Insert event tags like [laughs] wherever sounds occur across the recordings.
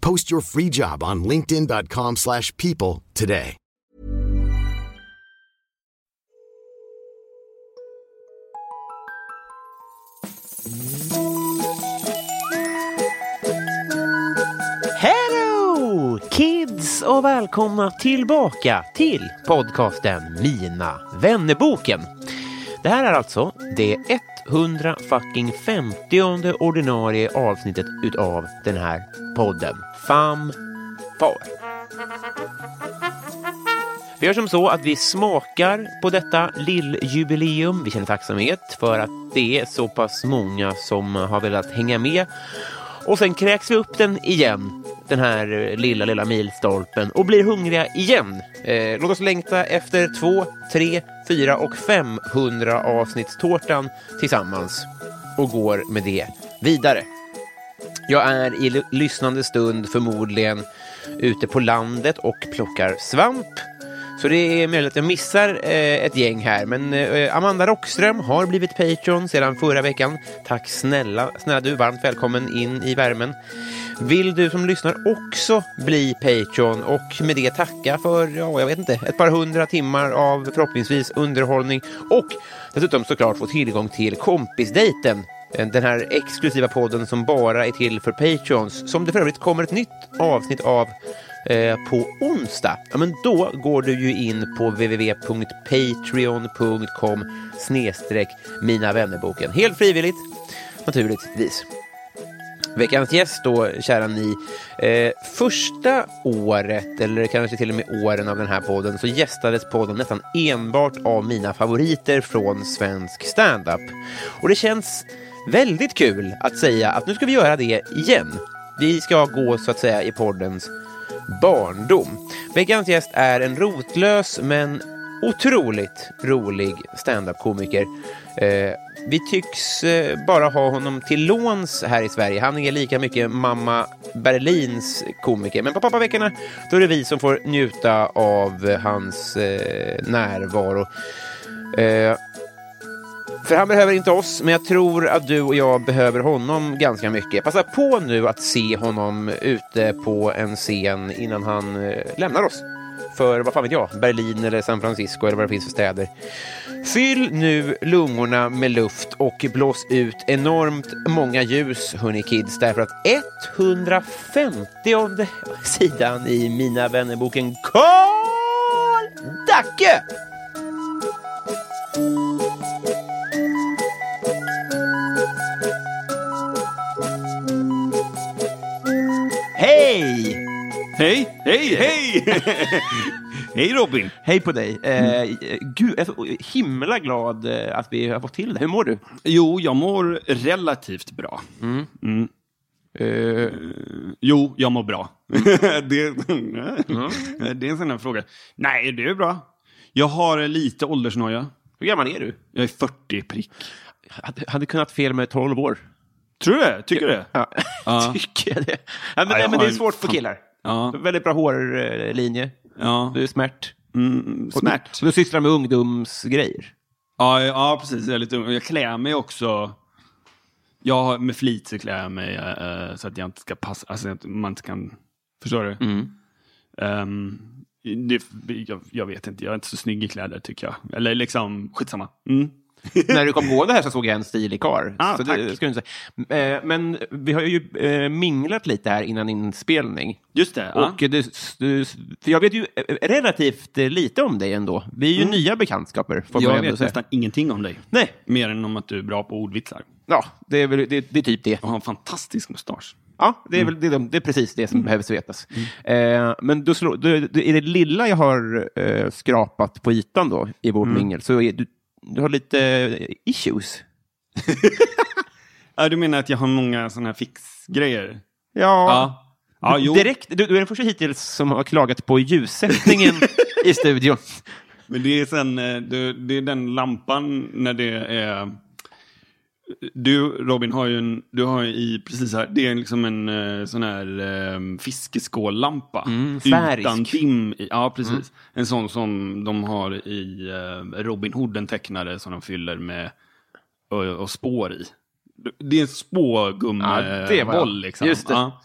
Post your free job on linkedin.com/people slash people today. Hello kids och välkomna tillbaka till podcasten Mina vännerboken. Det här är alltså det 100 fucking 50 ordinarie avsnittet utav den här podden. Fanfar. Vi gör som så att vi smakar på detta lilljubileum. Vi känner tacksamhet för att det är så pass många som har velat hänga med. Och sen kräks vi upp den igen, den här lilla, lilla milstolpen och blir hungriga igen. Eh, låt oss längta efter två, tre, fyra och 500 avsnittstårtan tillsammans och går med det vidare. Jag är i lyssnande stund förmodligen ute på landet och plockar svamp. Så det är möjligt att jag missar eh, ett gäng här, men eh, Amanda Rockström har blivit Patreon sedan förra veckan. Tack snälla, snälla du, varmt välkommen in i värmen. Vill du som lyssnar också bli Patreon och med det tacka för, ja, jag vet inte, ett par hundra timmar av förhoppningsvis underhållning och dessutom såklart få tillgång till kompisdejten Eh, den här exklusiva podden som bara är till för Patreons, som det för övrigt kommer ett nytt avsnitt av eh, på onsdag. Ja, men då går du ju in på www.patreon.com snedstreck mina vännerboken. Helt frivilligt, naturligtvis. Veckans gäst då, kära ni. Eh, första året, eller kanske till och med åren av den här podden, så gästades podden nästan enbart av mina favoriter från svensk standup. Och det känns väldigt kul att säga att nu ska vi göra det igen. Vi ska gå så att säga i poddens barndom. Veckans gäst är en rotlös men otroligt rolig standup-komiker. Eh, vi tycks eh, bara ha honom till låns här i Sverige. Han är lika mycket mamma Berlins komiker. Men på pappaveckorna då är det vi som får njuta av hans eh, närvaro. Eh, för han behöver inte oss, men jag tror att du och jag behöver honom ganska mycket. Passa på nu att se honom ute på en scen innan han eh, lämnar oss. För vad fan vet jag, Berlin eller San Francisco eller vad det finns för städer. Fyll nu lungorna med luft och blås ut enormt många ljus, hörni kids, därför att 150 sidan i Mina vännerboken Karl Dacke! Hej, hej, hej! [laughs] hej Robin! Hej på dig. Eh, gud, jag är så himla glad eh, att vi har fått till det. Hur mår du? Jo, jag mår relativt bra. Mm. Eh, Jo, jag mår bra. [laughs] det, det är en sån här fråga. Nej, det är bra. Jag har lite åldersnoja. hur gammal är du? Jag är 40 prick. Hade, hade kunnat fel med 12 år. Tror du det? Tycker du det? Ja, [laughs] tycker jag det. Ja, men, Ja, men det är svårt för killar. Ja. Väldigt bra hårlinje. Ja. Du är smärt. Mm, Och smärt. Du, du sysslar med ungdomsgrejer. Ja, ja, precis. Jag är lite ung. Jag klär mig också. Jag har, med flit så klär jag mig eh, så att jag inte ska passa, alltså att man inte kan, förstår du? Mm. Ehm, det, jag, jag vet inte, jag är inte så snygg i kläder tycker jag. Eller liksom, skitsamma. Mm. [laughs] När du kom på det här så såg jag en stilig karl. Ah, så tack. det ska jag inte säga. Eh, Men vi har ju eh, minglat lite här innan inspelning. Just det. ja. Och du, du, för jag vet ju eh, relativt lite om dig ändå. Vi är ju nya bekantskaper. Får jag vet säga. nästan ingenting om dig. Nej, Mer än om att du är bra på ordvitsar. ja, det är, väl, det, det är typ det. Och har en fantastisk mustasch. Ja, det är, väl, det, är, de- det är precis det som behövs vetas. Eh, men då slår, då, då, i det lilla jag har eh, skrapat på ytan då, i vårt mingel, så är, du, du har lite eh, issues. [laughs] Ja, du menar att jag har många sådana här fixgrejer? Ja, Ja. Ja, jo. direkt. Du, du är den första hittills som har klagat på ljussättningen [laughs] i studion. Men det är sen, eh, det, det är den lampan när det är... Du Robin har ju en, du har i precis här, det är liksom en eh, sån här eh, fiskeskållampa. Mm, färisk. utan dim i, ja precis. En sån som de har i eh, Robin Hood, den tecknade som de fyller med och, och spår i. Det är en Ja, spågummiboll liksom. Just det. Ja.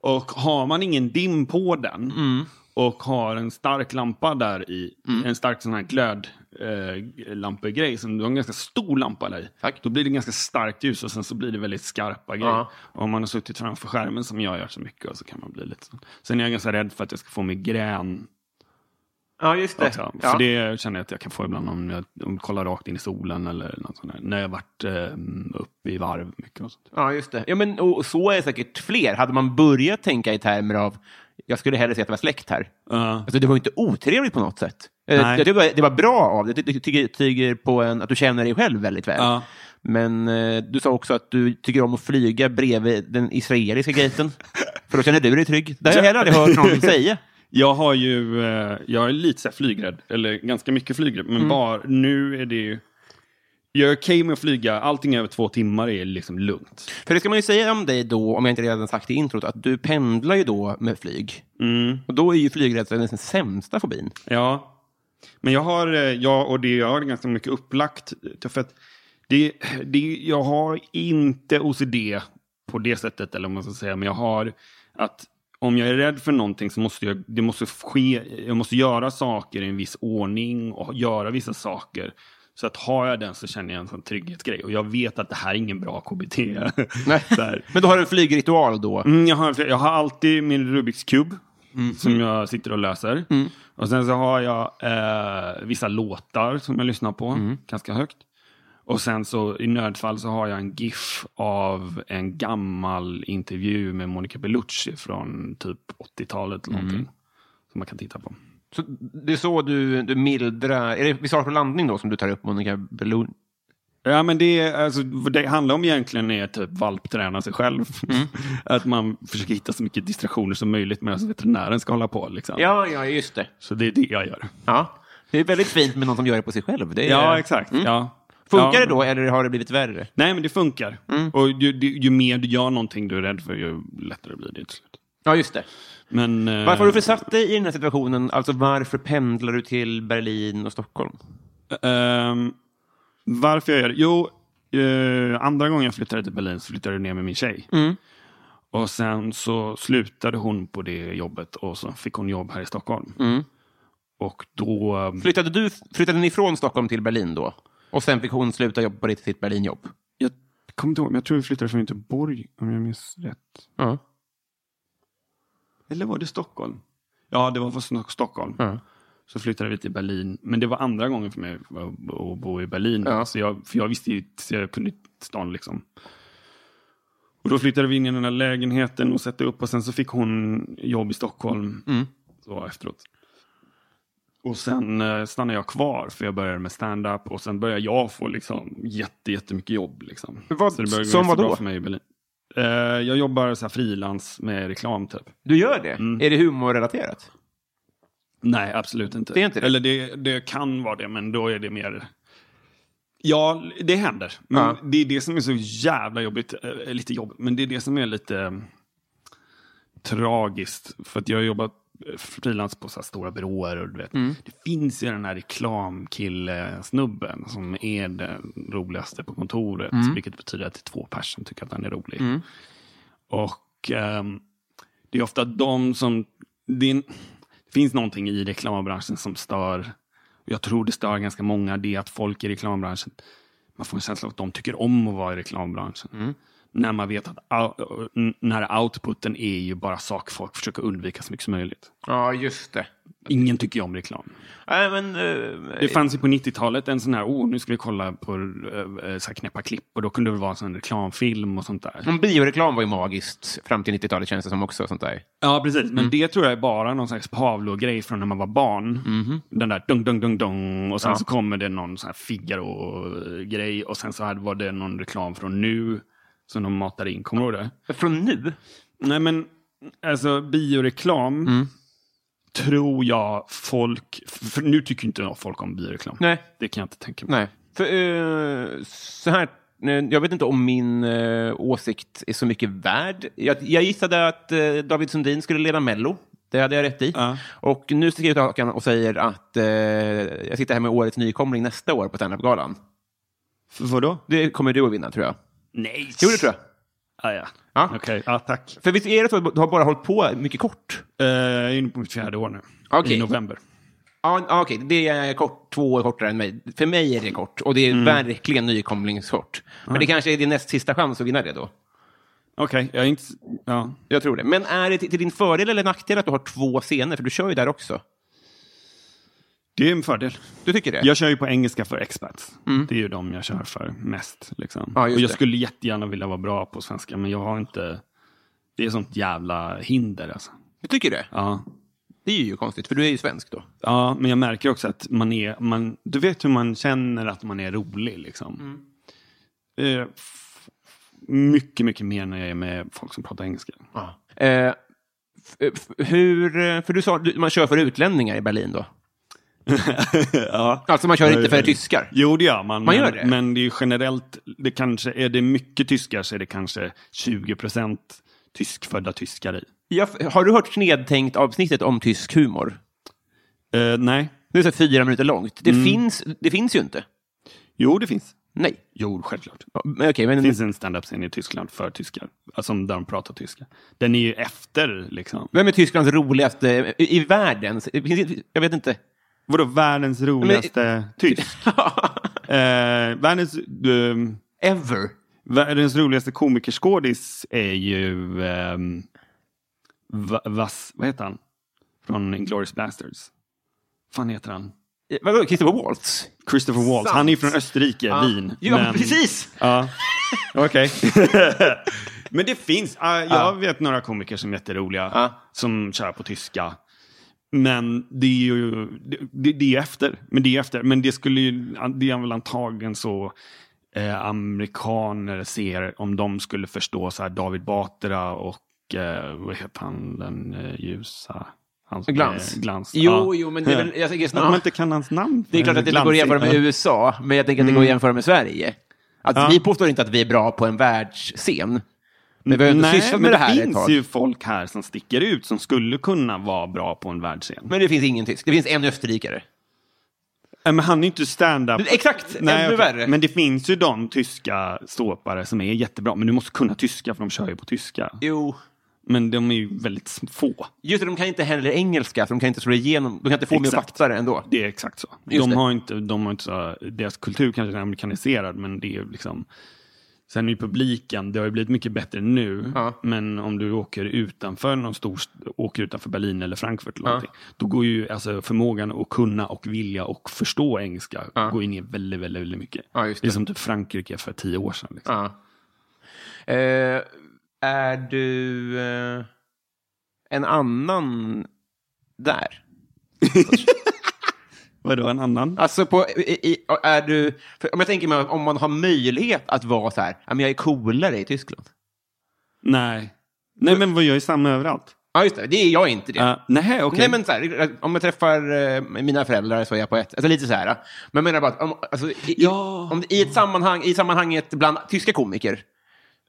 Och har man ingen dim på den Mm. Och har en stark lampa där i, en stark sån här glödlampegrej, som du har en ganska stor lampa där i. Tack. Då blir det ganska starkt ljus och sen så blir det väldigt skarpa grejer. Ja. Och om man har suttit framför skärmen som jag gör så mycket så kan man bli lite så. Sen är jag ganska rädd för att jag ska få migrän Ja, just det. också. Ja. För det känner jag att jag kan få ibland om jag, om jag kollar rakt in i solen eller något sånt där. När jag varit eh, uppe i varv mycket och sånt. Ja, just det. Ja, men, och, och så är det säkert fler. Hade man börjat tänka i termer av jag skulle hellre se att det var släkt här. Ja. Alltså, det var ju inte otrevligt på något sätt. Eh, Nej. Jag tycker det var, bra av det. Det tyger på en, att du känner dig själv väldigt väl. Ja. Men eh, du sa också att du tycker om att flyga bredvid den israeliska gaten. [laughs] för då känner du dig trygg. Det har jag heller aldrig hört någon säga. Jag har ju, eh, jag är lite så flygrädd, eller ganska mycket flygrädd, Mm. men bara nu är det ju, jag är okej med att flyga, allting över två timmar är liksom lugnt. För det ska man ju säga om dig då, om jag inte redan sagt i introt, att du pendlar ju då med flyg. Mm. Och då är ju flygrädsla den sämsta fobin. Ja, men jag har, eh, jag, och det, jag har ganska mycket upplagt, för att det, det, jag har inte OCD på det sättet, eller om man ska säga, men jag har att om jag är rädd för någonting så måste jag, det måste ske, jag måste göra saker i en viss ordning och göra vissa saker. Så att har jag den så känner jag en sån trygghetsgrej. Och jag vet att det här är ingen bra KBT. Nej. Men då har du en flygritual då? Mm, jag, har, jag har alltid min Rubiks kub som jag sitter och löser. Och sen så har jag eh, vissa låtar som jag lyssnar på ganska högt. Och sen så i nödfall så har jag en GIF av en gammal intervju med Monica Bellucci från typ 80-talet eller någonting. Som man kan titta på. Så det är så du, du mildrar... Är det start och landning då som du tar upp Monica Bellucci? Ja, men det, är, alltså, det handlar om egentligen är typ valpträna sig själv. [laughs] att man försöker hitta så mycket distraktioner som möjligt medan veterinären ska hålla på. Liksom. Ja, ja, just det. Så det är det jag gör. Ja. Det är väldigt fint med någon som gör det på sig själv. Är, Ja, exakt. Ja. Funkar ja. det då, eller har det blivit värre? Nej, men det funkar. Och ju, ju, ju mer du gör någonting du är rädd för, ju lättare blir det till slut. Ja, just det. Men, eh, Varför har du försatt dig i den här situationen? Alltså, varför pendlar du till Berlin och Stockholm? ehm, varför jag gör det? Jo, eh, andra gången jag flyttade till Berlin så flyttade jag ner med min tjej. Och sen så slutade hon på det jobbet och så fick hon jobb här i Stockholm. Och då... ehm, Flyttade, du, flyttade ni från Stockholm till Berlin då? Och sen fick hon sluta jobba på sitt Berlinjobb? Jag kommer inte ihåg, men jag tror vi flyttade från Göteborg om jag minns rätt. Ja. Eller var det Stockholm? Ja, det var från Sto- Stockholm. Ja. Så flyttade vi till Berlin. Men det var andra gången för mig att bo i Berlin. Ja. Så jag, för jag visste ju, så jag kunde stan liksom. Och då flyttade vi in i den här lägenheten och satte upp och sen så fick hon jobb i Stockholm. Mm. Så efteråt. Och sen eh, stannade jag kvar för jag började med stand-up och sen började jag få liksom jätte, jättemycket jobb. Liksom. Vad- så det började gå som vad då? för mig i Berlin. Eh, jag jobbar så frilans med reklam typ. Du gör det? Mm. Är det humorrelaterat? Nej, absolut inte. Det är inte det? Eller det, det kan vara det, men då är det mer... Ja, det händer. Men Ja. det är det som är så jävla jobbigt. Eh, lite jobbigt, men det är det som är lite tragiskt. För att jag har jobbat frilans på så stora byråer och du vet. Mm. Det finns ju den här reklamkille-snubben som är den roligaste på kontoret. Mm. Vilket betyder att det är två personer tycker att han är rolig. Och ehm, det är ofta de som... Det, en, det finns någonting i reklambranschen som stör. Jag tror det stör ganska många. Det är att folk i reklambranschen man får en känsla av att de tycker om att vara i reklambranschen. Mm. När man vet att au- n- när outputen är ju bara saker folk försöker undvika så mycket som möjligt. Ja, just det. Ingen tycker ju om reklam. Nej, men... eh, Det fanns ju på 90-talet en sån här, oh nu ska vi kolla på uh, så här knäppa klipp och då kunde det vara en sån reklamfilm och sånt där. Men bioreklam var ju magiskt fram till 90-talet känns det som också. Sånt där. Ja, precis. Men det tror jag är bara någon slags Pavlo-grej från när man var barn. Den där dung, dung, dung, dung. Och sen Ja. så kommer det någon sån här Figaro-grej. Och sen så här var det någon reklam från nu som de matade in. Kommer du ihåg det? Från nu? Nej, men alltså bioreklam tror jag folk... Nu tycker inte folk om bioreklam. Nej. Det kan jag inte tänka mig. Nej. För, eh, så här, jag vet inte om min eh, åsikt är så mycket värd. Jag, jag gissade att eh, David Sundin skulle leda Mello. Det hade jag rätt i. Ja. Och nu sticker jag ut hakan och säger att eh, jag sitter här med årets nykomling nästa år på standup-galan. Vadå? Det kommer du att vinna, tror jag. Nej. Jo, det tror jag. Ah, ja. Ja. Okej, ja, tack. För visst är det så att du har bara hållit på mycket kort? Eh, jag är inne på mitt fjärde år nu. Okej. I november. Ja, ja, okej. Det är kort, två år kortare än mig. För mig är det kort. Och det är verkligen nykomlingskort. Men det kanske är din näst sista chans att vinna det då. Okej, jag är inte... Ja. Jag tror det. Men är det till din fördel eller nackdel att du har två scener? För du kör ju där också. Det är en fördel. Du tycker det? Jag kör ju på engelska för expats. Det är ju de jag kör för mest. Liksom. Ja, och jag det. skulle jättegärna vilja vara bra på svenska, men jag har inte... Det är sånt jävla hinder alltså. Du tycker det? Ja. Det är ju konstigt, för du är ju svensk då. ja, men jag märker också att man är... Man, du vet hur man känner att man är rolig liksom. Eh, f- mycket, mycket mer när jag är med folk som pratar engelska. Eh, f- f- hur, eh, för du sa att man kör för utlänningar i Berlin då? Ja. Alltså man kör inte för tyskar? Jo, det gör man. Man men, gör det? Men det är ju generellt, det kanske, är det mycket tyskar så är det kanske 20 procent tyskfödda tyskar i. Ja, f- har du hört Snedtänkt avsnittet om tysk humor? Eh, nej. Det är så fyra minuter långt. Det, finns, det finns ju inte. Jo, det finns. Nej. Jo, självklart. Ja, men. Det finns en stand-up-scen i Tyskland för tyskar. Alltså där de pratar tyska. Den är ju efter, liksom. Vem är Tysklands roligaste i, världen? Jag vet inte. Vadå världens roligaste tysk? [laughs] eh, världens, ehm, Ever. världens roligaste komikerskådis är ju... va, vas, vad heter han? Från Inglourious Basterds. fan heter han? Eh, Vadå, Christopher Waltz? Christopher Waltz. Sant. Han är från Österrike, Wien. Ja, men- precis! Ja, okej. [laughs] Men det finns, ah, jag vet några komiker som är jätteroliga, Ja. som kör på tyska. Men det är ju det, det, är efter. Men det är efter. Men det skulle ju, det är väl antagligen så eh, amerikaner ser om de skulle förstå så här David Batra och eh, vad heter han, den eh, ljusa? Han, som Glans. är- glans. Jo, ja. jo, men det är väl... Jag tänker Att snarare... man inte kan hans namn. Det är klart att det inte går att jämföra med. USA, men jag tänker att det går att jämföra med Sverige. Att Ja. Vi påstår inte att vi är bra på en världsscen. Men vi har ändå Nej, sysslat men med det det, här ett finns tag. ju folk här som sticker ut som skulle kunna vara bra på en världsscen. Men det finns ingen tysk. Det finns en österrikare. Nej, men han är ju inte stand-up. Exakt, Nej, ännu okej. värre. Men det finns ju de tyska ståpare som är jättebra. Men du måste kunna tyska för de kör ju på tyska. Jo. Men de är ju väldigt få. Just det, de kan inte heller engelska, så de kan inte slå igenom. De kan inte få mig att Exakt. fatta det ändå. Det är exakt så. Just De det. har, inte, de har inte så, deras kultur kanske är amerikaniserad, men det är ju liksom... Sen ju publiken, det har ju blivit mycket bättre nu, Ja. men om du åker utanför någon stor, åker utanför Berlin eller Frankfurt, eller Ja. då går ju alltså förmågan att kunna och vilja och förstå engelska Ja. går ju ner väldigt, väldigt, väldigt mycket. Ja, just det är det. som typ Frankrike för tio år sedan. Liksom. Eh, är du eh, en annan där? [laughs] Vadå, en annan? Alltså, på, i, i, är du, om jag tänker mig om man har möjlighet att vara så här, men jag är coolare i Tyskland. Nej. Nej, men vad gör ju samma överallt? Ja, just det. Det är jag inte det. Uh, nej, okej. Nej, men så här, om jag träffar eh, mina föräldrar så är jag på ett, alltså lite så här. Men jag menar bara att om, alltså, i, Ja. om, i ett sammanhang, i sammanhanget bland tyska komiker,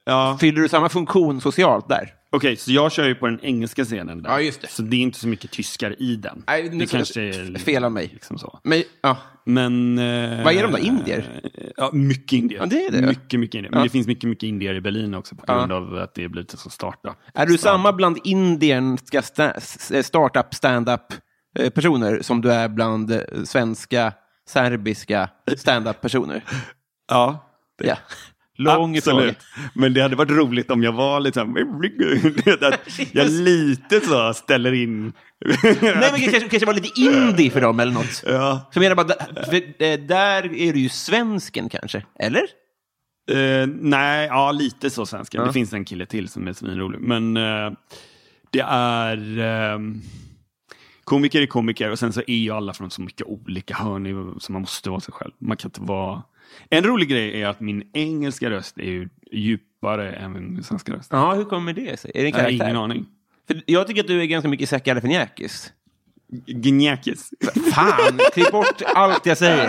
Ja. fyller du samma funktion socialt där? Okej, så jag kör ju på den engelska scenen där. Ja, just det. Så det är inte så mycket tyskar i den. Nej, det kanske är fel av mig. Liksom så. Men, ja. Men... eh, Vad är de då? Indier? Ja, mycket indier. Ja, det är det. Mycket, mycket indier. Men Ja. det finns mycket, mycket indier i Berlin också på Ja. grund av att det blivit en sån startup. Är du samma bland sta- s- startup stand-up eh, personer som du är bland eh, svenska, serbiska stand-up personer? Ja. Ja. Lång Absolut. Men det hade varit roligt om jag var lite så här, [laughs] att jag lite så ställer in. Nej, men kanske, kanske var lite indie för dem eller något. Ja. Så menar bara, eh, där är du ju svensken kanske, eller? Eh, nej, ja lite så svenska. Ja. Det finns en kille till som är svinrolig. Men eh, det är... ehm, komiker är komiker och sen så är ju alla från så mycket olika hörn så man måste vara sig själv. Man kan inte vara... En rolig grej är att min engelska röst är ju djupare än min svenska röst. Ja, hur kommer det sig? Är det en Jag har karaktär? ingen aning. För jag tycker att du är ganska mycket Zac Galifianakis. Gnjäkis. Fan, klipp bort allt jag säger.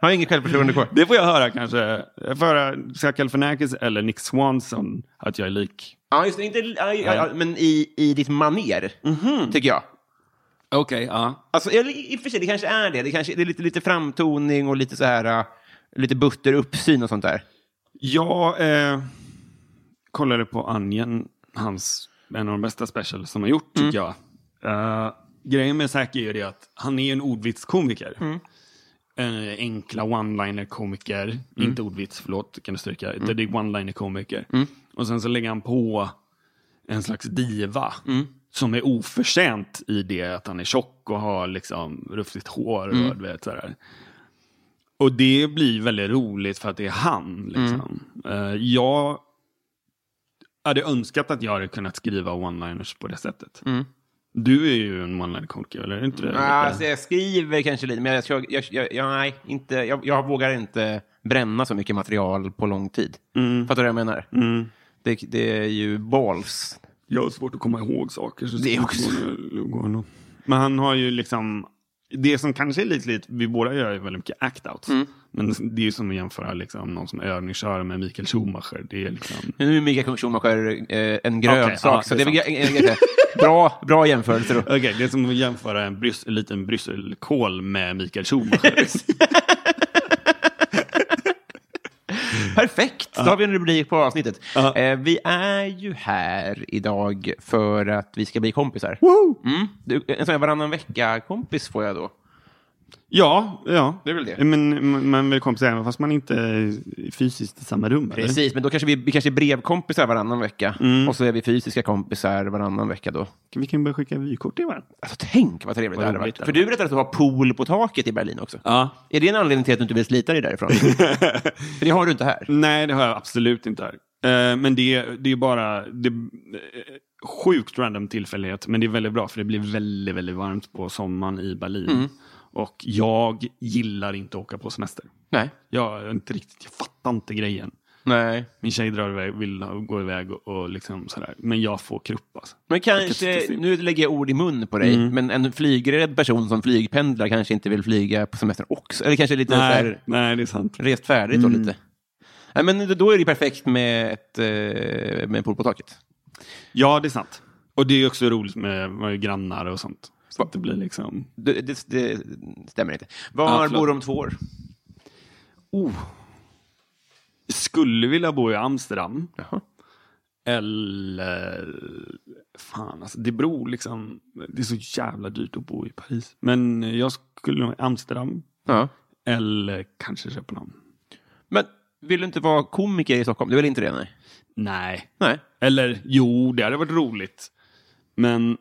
Jag har inget självförtroende kvar. Det får jag höra kanske. Jag får höra Zac Galifianakis eller Nick Swanson att jag är lik. Ja, just det. Inte, ja, ja, men i, i ditt maner, tycker jag. Okej, ja. Alltså, eller, i och för sig, det kanske är det. Det, kanske, det är lite, lite framtoning och lite så här, uh, lite butter uppsyn och sånt där. Jag eh, kollade på Anjen, hans, en av de bästa specials som har gjort, tycker jag. Eh, grejen med Zac är ju det att han är en ordvitskomiker. En enkla one-liner-komiker. Inte ordvits, förlåt, kan du stryka. Det är one-liner-komiker. Och sen så lägger han på en slags diva. Som är oförtjänt i det att han är tjock och har liksom rufsigt hår. Och, du vet, sådär. Och det blir väldigt roligt för att det är han. Liksom. Eh, jag hade önskat att jag hade kunnat skriva one-liners på det sättet. Du är ju en one-liner-komiker, eller är det inte det? Ja, alltså, jag skriver kanske lite, men jag, jag, jag, jag, nej, inte, jag, vågar inte bränna så mycket material på lång tid. Fattar du vad jag menar? Det, det är ju balls. Jag har svårt att komma ihåg saker. Så Det är också- går nog. Men han har ju liksom... Det som kanske är lite, lite vi båda gör är väldigt mycket act-outs. Mm. Men det är ju som att jämföra liksom, någon som övningskör med Mikael Schumacher. Det är liksom... Nu är Mikael Schumacher eh, en grönsak, Okej, ja, så det det är är väl en- en- en- bra, bra jämförelse då. Okej, det är som att jämföra en, brys- en liten brysselkål med Mikael Schumacher. [laughs] Perfekt, då har vi en rubrik på avsnittet. Eh, vi är ju här idag för att vi ska bli kompisar. Mm. Du, en sån här varannan vecka-kompis får jag då. Ja, ja. Det är väl det. Men man- vill kompisar även fast man inte är fysiskt i samma rum? Eller? Precis, men då kanske vi, vi kanske är brevkompisar varannan vecka. Och så är vi fysiska kompisar varannan vecka då. Vi kan börja skicka vykort till varandra. Alltså tänk vad trevligt Vad det hade varit. För du berättade att du har pool på taket i Berlin också. Ja. Är det en anledning till att du inte vill slita dig därifrån? [laughs] För det har du inte här. Nej, det har jag absolut inte här. Eh, men det, det är bara det, eh, sjukt random tillfällighet. Men det är väldigt bra för det blir väldigt, väldigt varmt på sommaren i Berlin. Och jag gillar inte att åka på semester. Nej. Jag, är inte riktigt, jag fattar inte grejen. Nej. Min tjej drar iväg, vill gå iväg och, och liksom sådär. Men jag får krupp alltså. Men kan kanske, nu lägger jag ord i mun på dig, men en flygrädd person som flygpendlar kanske inte vill flyga på semester också. Eller kanske lite Nej, här, nej, det är sant. rest färdigt då lite. Nej, men då är det perfekt med, ett, eh, med en pool på taket. Ja, det är sant. Och det är också roligt med, med grannar och sånt. Så att det blir liksom... Det, det, det stämmer inte. Var förlåt. bor om två år? Oh. Skulle vilja bo i Amsterdam. Jaha. Eller... Fan, alltså det beror liksom... Det är så jävla dyrt att bo i Paris. Men jag skulle nog i Amsterdam. Ja. Eller kanske Köpenhamn. Men vill du inte vara komiker i Stockholm? Du vill inte det? Nej. Nej. nej. Eller jo, det hade varit roligt. Men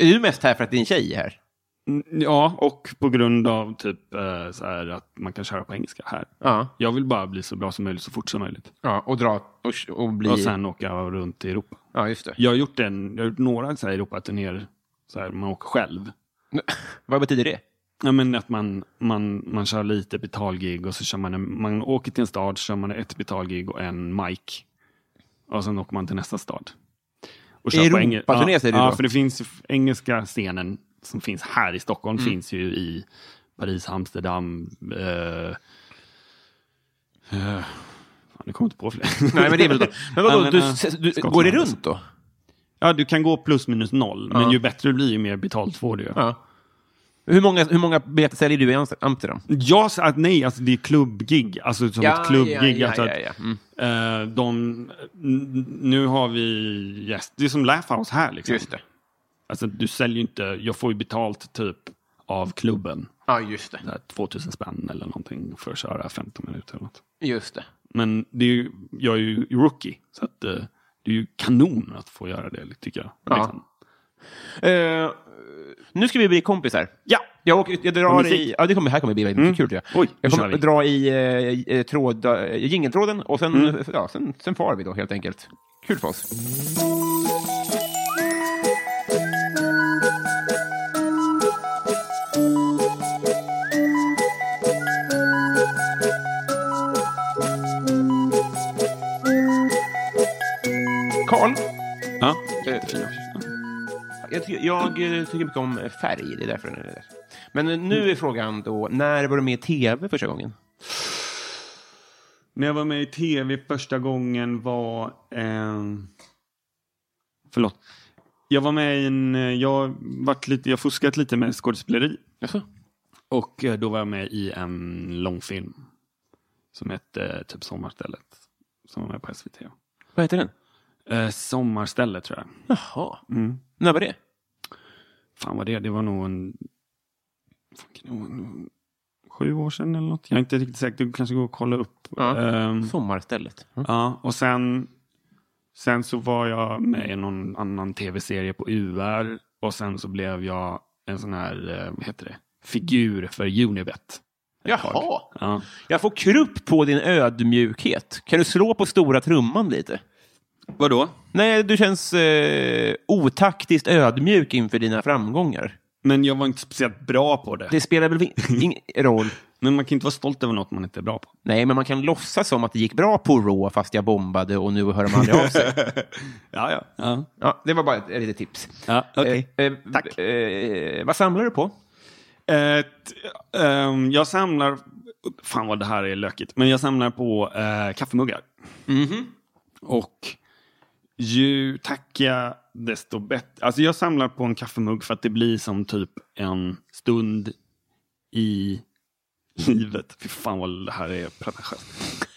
Är du mest här för att din tjej är här? mm, ja, och på grund av typ eh, så här att man kan köra på engelska här. Ja. Jag vill bara bli så bra som möjligt så fort som möjligt. ja och dra och, och bli... Och sen åka runt i Europa. Ja, just det. Jag har gjort, en, jag har gjort några så här Europaturnéer, så här, man åker själv. [laughs] Vad betyder det? Ja, men att man, man, man kör lite betalgig och så kör man, en, man åker till en stad, så kör man ett betalgig och en mic. Och sen åker man till nästa stad. Och enge- Europaturné ja, säger du Ja, då? för det finns engelska scenen som finns här i Stockholm, Mm. finns ju i Paris, Amsterdam. Eh, eh, fan, nu kommer jag inte på fler. [laughs] Nej, men det är väl då. Men vadå, [laughs] men, du, ja, du, går det runt då? Ja, du kan gå plus minus noll, Ja. men ju bättre du blir, ju mer betalt får du. Ja. Hur många, hur många biljetter säljer du i Amster- Amsterdam? Att nej, alltså det är klubbgig. Alltså som ett klubbgig. ja, alltså ja, att, ja. Mm. eh, de, nu har vi gäst. Det är som Laugh House här liksom. Just det. Alltså du säljer inte, jag får ju betalt typ av klubben. Ja, just det. Så här 2000 spänn eller någonting för att köra 15 minuter. Eller något. Just det. Men det är ju, jag är ju rookie, så att, eh, det är ju kanon att få göra det, tycker jag. Ja. Liksom. Eh, nu ska vi bli kompisar. Ja, Jag, åker, jag drar i... Ja, det kommer, här kommer bli väldigt Mm. mycket kul. tror Jag, Oj, jag kommer dra i eh, tråd, eh, jingeltråden och sen, Mm. ja, sen, sen far vi då helt enkelt. Kul för oss. Karl, ja. Eh, jag, tycker, jag eh, tycker mycket om färg, det är därför den är där. Men eh, nu är frågan då, när var du med i tv första gången? När jag var med i tv första gången var... Eh, förlåt. Jag var med i en... eh, Jag varit lite, jag fuskat lite med skådespeleri. Jaså? Och då var jag med i en långfilm. Som hette typ Sommarstället. Som var med på SVT. Vad heter den? Eh, Sommarstället tror jag. Jaha. Mm. När var det? Fan vad det det var nog en... fan, Sju år sedan eller något. Jag är inte riktigt säker. Det kanske går att kolla upp. Ja. Ehm, Sommarstället. Mm. Ja, och sen, sen så var jag med i någon annan tv-serie på UR. Och sen så blev jag en sån här, eh, vad heter det, figur för Unibet. Jaha. Ja. Jag får krupp på din ödmjukhet. Kan du slå på stora trumman lite? Vadå? Nej, du känns eh, otaktiskt ödmjuk inför dina framgångar. Men jag var inte speciellt bra på det. Det spelar väl [laughs] ingen roll? Men man kan inte vara stolt över något man inte är bra på. Nej, men man kan låtsas som att det gick bra på Raw fast jag bombade och nu hör de aldrig av sig. [laughs] Ja, ja. ja. Ja, det var bara ett, litet tips. ja okej. Eh, eh, Tack. Eh, vad samlar du på? Ehm, jag samlar, fan vad det här är lökigt, men jag samlar på eh, kaffemuggar. Och ju tacka desto bättre. Alltså jag samlar på en kaffemugg för att det blir som typ en stund i livet. Fy fan vad det här är pretentiöst.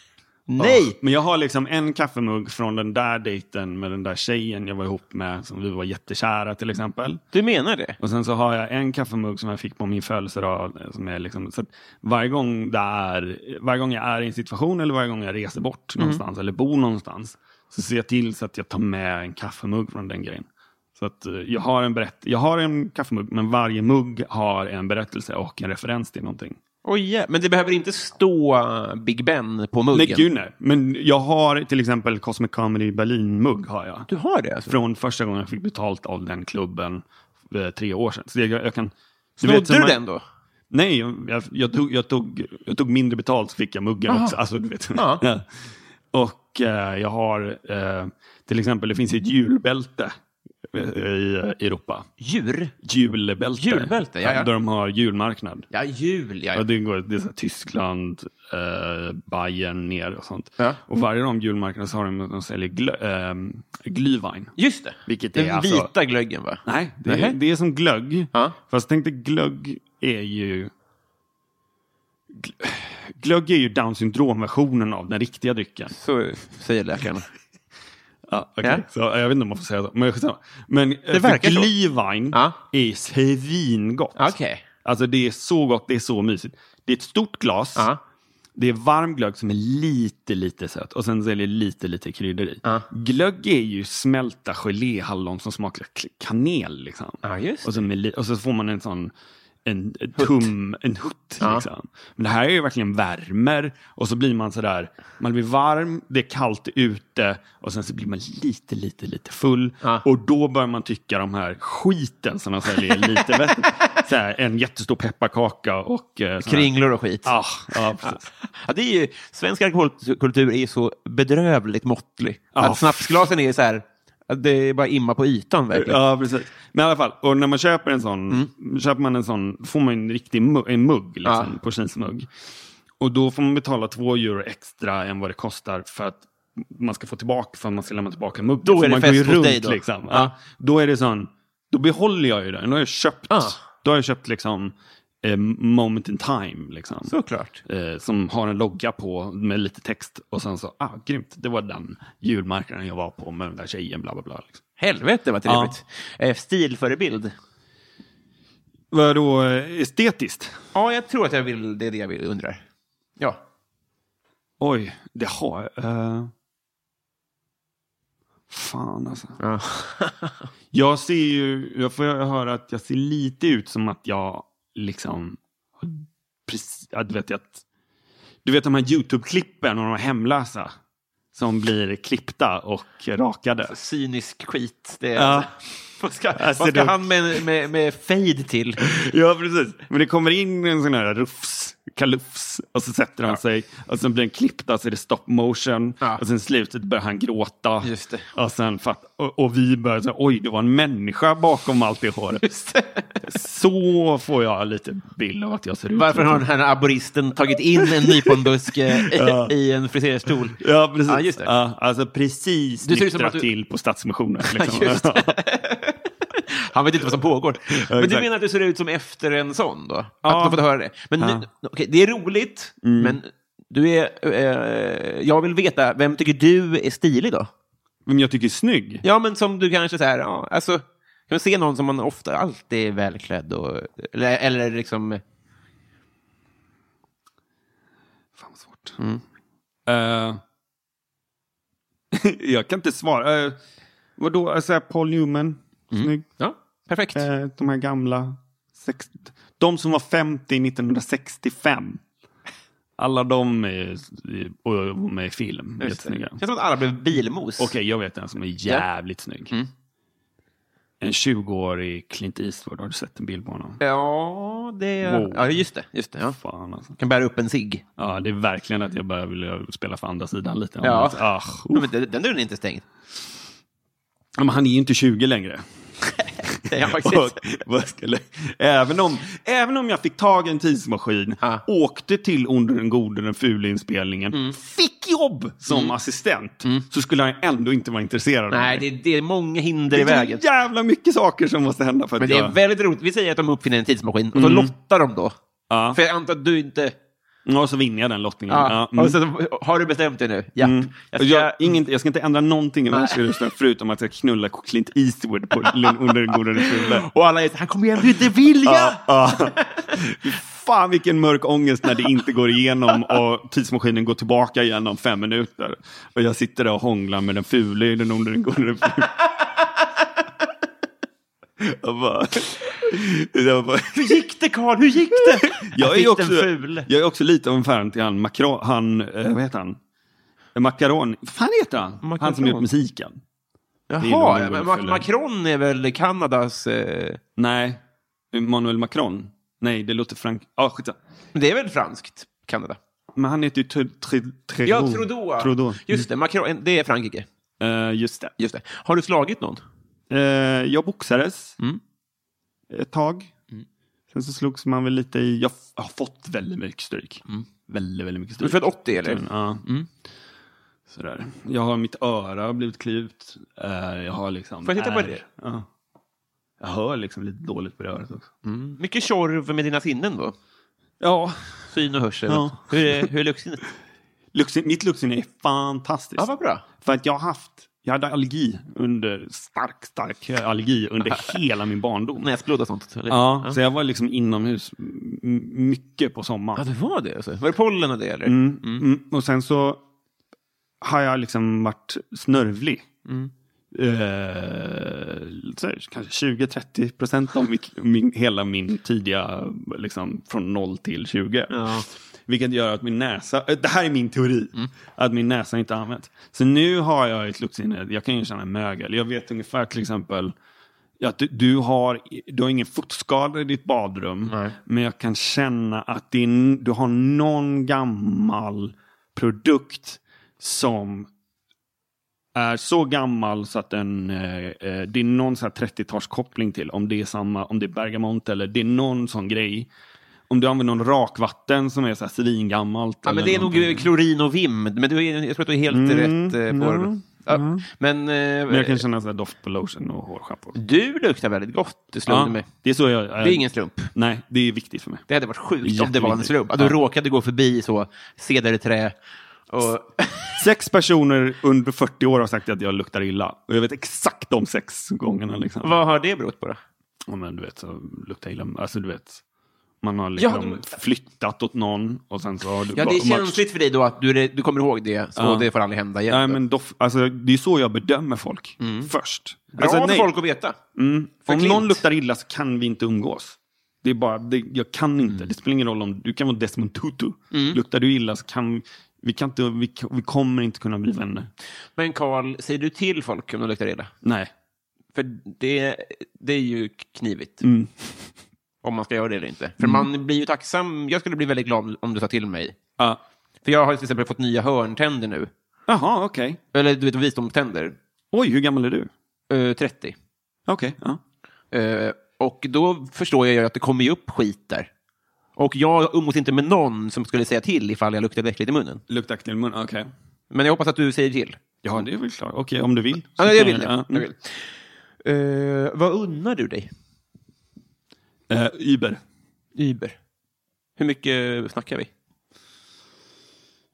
Nej! Men jag har liksom en kaffemugg från den där dejten med den där tjejen jag var ihop med, som vi var jättekära till exempel. Du menar det? Och sen så har jag en kaffemugg som jag fick på min födelsedag. Som är liksom, så varje, gång det är, varje gång jag är i en situation eller varje gång jag reser bort någonstans eller bor någonstans så ser jag till så att jag tar med en kaffemugg från den grejen. Så att eh, jag har en, berätt jag har en kaffemugg men varje mugg har en berättelse och en referens till någonting. Oj, ja. Men det behöver inte stå Big Ben på muggen? Nej, gud nej. Men jag har till exempel Cosmic Comedy Berlin-mugg har jag. Du har det alltså? Från första gången jag fick betalt av den klubben eh, tre år sedan. Så jag, jag kan... Snodde vet, som du man- den då? Nej, jag, jag, tog, jag, tog, jag tog mindre betalt så fick jag muggen Aha. också. Alltså, du vet. Ja. [laughs] Och eh, jag har eh, till exempel, det finns ett julbälte eh, i Europa. Djur? Julbälte. Julbälte, ja, ja. Där de har julmarknad. Ja, jul, ja. Ja, det går det är Tyskland, eh, Bayern ner och sånt. Ja. Och varje gång julmarknad så har de, de säljer glö, eh, glühwein. Just det. Vilket Den är alltså- vita glöggen, va? Nej, det, är, det är som glögg. Ja. Fast tänk dig glögg är ju... gl- Glögg är ju down syndrom-versionen av den riktiga drycken. Så säger läkarna. Ja, okej. Ja. Så, jag vet inte om man får säga så. Men, men det verkar så. glühwein Ja. är svingott. Okej. Alltså det är så gott, det är så mysigt. Det är ett stort glas. Ja. Det är varm glögg som är lite, lite söt. Och sen så är det lite, lite kryddor i. Ja. Glögg är ju smälta geléhallon som smakar kanel. Liksom. Ja, och, så med, och så får man en sån en, en tum, en hutt. Ja. Liksom. Men det här är ju verkligen värmer. Och så blir man sådär, man blir varm, det är kallt ute. Och sen så blir man lite, lite, lite full. Ja. Och då börjar man tycka de här skiten som de säljer lite vettigt. [laughs] Så här, en jättestor pepparkaka och... eh, Kringlor och skit. Ja, ja, precis. [laughs] Ja, det är ju, svensk alkoholkultur är så bedrövligt måttlig. Ja. Att snapsglasen är så här, det är bara imma på ytan verkligen. Ja, precis. Men i alla fall, och när man köper en sån, Mm. köper man en sån, får man en riktig mugg, en mugg, liksom, Ja. porslinsmugg. Och då får man betala två euro extra än vad det kostar för att man ska få tillbaka, för att man ska lämna tillbaka muggen. Då är det fest hos dig då. Liksom. Ja. Ja. Då är det sån, då behåller jag ju den. Då har jag köpt, Ah. då har jag köpt liksom eh, moment in time. Liksom. Såklart. Eh, som har en logga på med lite text. Och sen så, ah, grymt, det var den julmarknaden jag var på med den där tjejen, bla bla bla. Liksom. Helvete vad trevligt. Eh, stilförebild. Vadå eh, estetiskt? Ja, jag tror att jag vill, det är det jag vill, undrar. Ja. Oj, det har jag. eh. Fan alltså. ja. [laughs] Jag ser ju, jag får höra att jag ser lite ut som att jag liksom, precis, ja, du vet att, du vet de här YouTube-klippen och de hemlösa som blir klippta och rakade. Cynisk skit. Det är, Ja. Vad ska, Alltså, vad ska det- han med, med, med fade till? Ja, precis. Men det kommer in en sån här rufs, kalufs, och så sätter han sig, och sen blir den klippt, så är det stop motion, Ja. och sen slutet börjar han gråta. Just det. Och, sen fatt, och, och vi börjar säga, oj, det var en människa bakom allt det håret. Så får jag lite bild av att jag ser ut. Varför har den här aboristen tagit in en nyponbuske i, [laughs] i en friserstol? Ja, precis. Ja, just det. Ja, alltså precis Du nyktra du- till på Stadsmissionen. [laughs] Liksom. [laughs] [laughs] Han vet inte vad som pågår. Men du menar att du ser ut som efter en sån då? Att Ja. du fått höra det? Men Ja. nu, okej, det är roligt, men du är... Eh, jag vill veta, vem tycker du är stilig då? Vem jag tycker är snygg? Ja, men som du kanske så här, ja, alltså, kan man se någon som man ofta alltid är välklädd och, eller, eller liksom... Fan vad svårt. Eh, [laughs] jag kan inte svara. Uh, vadå, alltså, Paul Newman, snygg. Ja, perfekt. Eh, de här gamla. 60, de som var 50 1965. Alla de är, och med i film. Jättesnygga. Känns som att alla blev bilmos. Okej, jag vet en som är jävligt snygg. Mm. En 20-årig Clint Eastwood, har du sett en bild på honom? Ja, det... Wow. Ja, just det. Just det ja. Fan alltså. Kan bära upp en cigg. Ja, det är verkligen att jag börjar vilja spela för andra sidan lite. Ja. Ah, Ja, men den, den dörren är inte stängd. men han är ju inte 20 längre. [laughs] Det är faktiskt Och, vad skulle, även, om, även om jag fick tag i en tidsmaskin, Ja. åkte till Onder den gode, den fula inspelningen, Mm. fick jobb som assistent, så skulle han ändå inte vara intresserad av Nej, det, det är många hinder i det är vägen. jävla mycket saker som måste hända för Men det är jag... väldigt roligt. Vi säger att de uppfinner en tidsmaskin och så lottar de då. Ja. För jag antar att du inte... Ja, så vinner jag den lottningen. Ja. Mm. Och så, har du bestämt dig nu? Ja. Mm. Jag ska... jag, ingen, jag ska inte ändra någonting i världsrustan förutom att jag knullar Clint Eastwood på [laughs] under den goda fula. Och alla är så han kommer igen, inte vilja! Ja, ja. Fan vilken mörk ångest när det inte går igenom och tidsmaskinen går tillbaka igen om fem minuter. Och jag sitter där och hånglar med den fule i den under den goda den fula. Jag bara... Jag, bara, Hur gick det Karl? Hur gick det? jag, är också, jag är också lite av en fan till han Macron, han, eh, vad heter han? Macaron, vad fan heter han? Han som gjort musiken. Jaha, någon men gång Ma- fyller. Macron är väl Kanadas... Eh... Nej, Emmanuel Macron. Nej, det låter frank... Ja, skitsamma. Men det är väl franskt, Kanada? Men han heter ju Tr- Tr- Trudeau. Ja, Trudeau. Trudeau. Just det, Macron, det är Frankrike. Eh, just det. Just det. Har du slagit någon? Eh, jag boxades Mm. ett tag. Sen så slogs man väl lite i... Jag har fått väldigt mycket stryk. Väldigt, väldigt mycket Du är stryk. född 80 eller? Ja. Mm. Sådär. Jag har mitt öra har blivit klivt. Eh, jag har liksom... Får jag titta på det? Ja. Jag hör liksom lite dåligt på det örat också. Mm. Mycket tjorv med dina sinnen då? Ja, Syn och hörsel. Ja. Hur är, hur är luktsinnet? luktsin, mitt luktsinne är fantastiskt. Ja, vad bra. För att jag har haft, jag hade allergi under, stark, stark allergi under [laughs] hela min barndom. Näsblod och sånt? Eller? Ja, så jag var liksom inomhus mycket på Ja, sommaren. det var det alltså. Var det pollen och det eller? Mm, mm. Och sen så har jag liksom varit snörvlig. Mm. Eh, kanske 20-30 procent av mitt, min, hela min tidiga, liksom från 0 till 20. Ja. Vilket gör att min näsa, eh, det här är min teori, Mm. att min näsa inte har använts. Så nu har jag ett luktsinne, jag kan ju känna mögel. Jag vet ungefär till exempel att du, du, har, du har ingen fotskada i ditt badrum. Nej. Men jag kan känna att är, du har någon gammal produkt som är så gammal så att den, eh, eh, det är någon så här 30-talskoppling till. Om det är samma, om det är bergamont eller det är någon sån grej. Om du använder någon rakvatten som är så här svingammalt. Ja, men det är nog någonting. klorin och vim. Men du är, jag tror att du är helt Mm, rätt eh, på ja. Ja. Men, eh, Men jag kan känna så här doft på lotion och hårschampo. du luktar väldigt gott, det slog Ja, mig. det är så jag... Det är ingen slump. Nej, det är viktigt för mig. Det hade varit sjukt om det var en slump. Att du Ja. råkade gå förbi så, cederträ och... Sex personer under 40 år har sagt att jag luktar illa. Och jag vet exakt de sex gångerna. Liksom. Vad har det berott på då? Ja, men du vet, så luktar illa. Alltså du vet, man har liksom Ja, flyttat åt någon och sen så har du Ja, det är känsligt för dig då att du, du kommer ihåg det, så Ja. det får aldrig hända igen. Nej, men doff, alltså, det är så jag bedömer folk först. Bra Alltså, för nej, folk att veta. mm, om Klint. någon luktar illa så kan vi inte umgås. Det är bara, det, jag kan inte. Det spelar ingen roll om du kan vara Desmond Tutu. Luktar du illa så kan vi, kan inte, vi, vi kommer inte kunna bli vänner. Men Karl, säger du till folk om de luktar illa? Nej. För det, det är ju knivigt. Mm. Om man ska göra det eller inte. För man blir ju tacksam. Jag skulle bli väldigt glad om du sa till mig. Ja. För jag har till exempel fått nya hörntänder nu. Jaha, okej. Eller du vet, visdomständer. Oj, hur gammal är du? Eh, 30. Okej. ja. Eh, och då förstår jag ju att det kommer ju upp skit där. Och jag umgås inte med någon som skulle säga till ifall jag luktade äckligt i munnen. Luktar äckligt i mun, okej. Men jag hoppas att du säger till. Ja, det är väl klart. Okej, om du vill. Ja, jag vill det. Ja, Jag mm. vill. Eh, vad unnar du dig? Eh, Uber. Uber. Hur mycket snackar vi?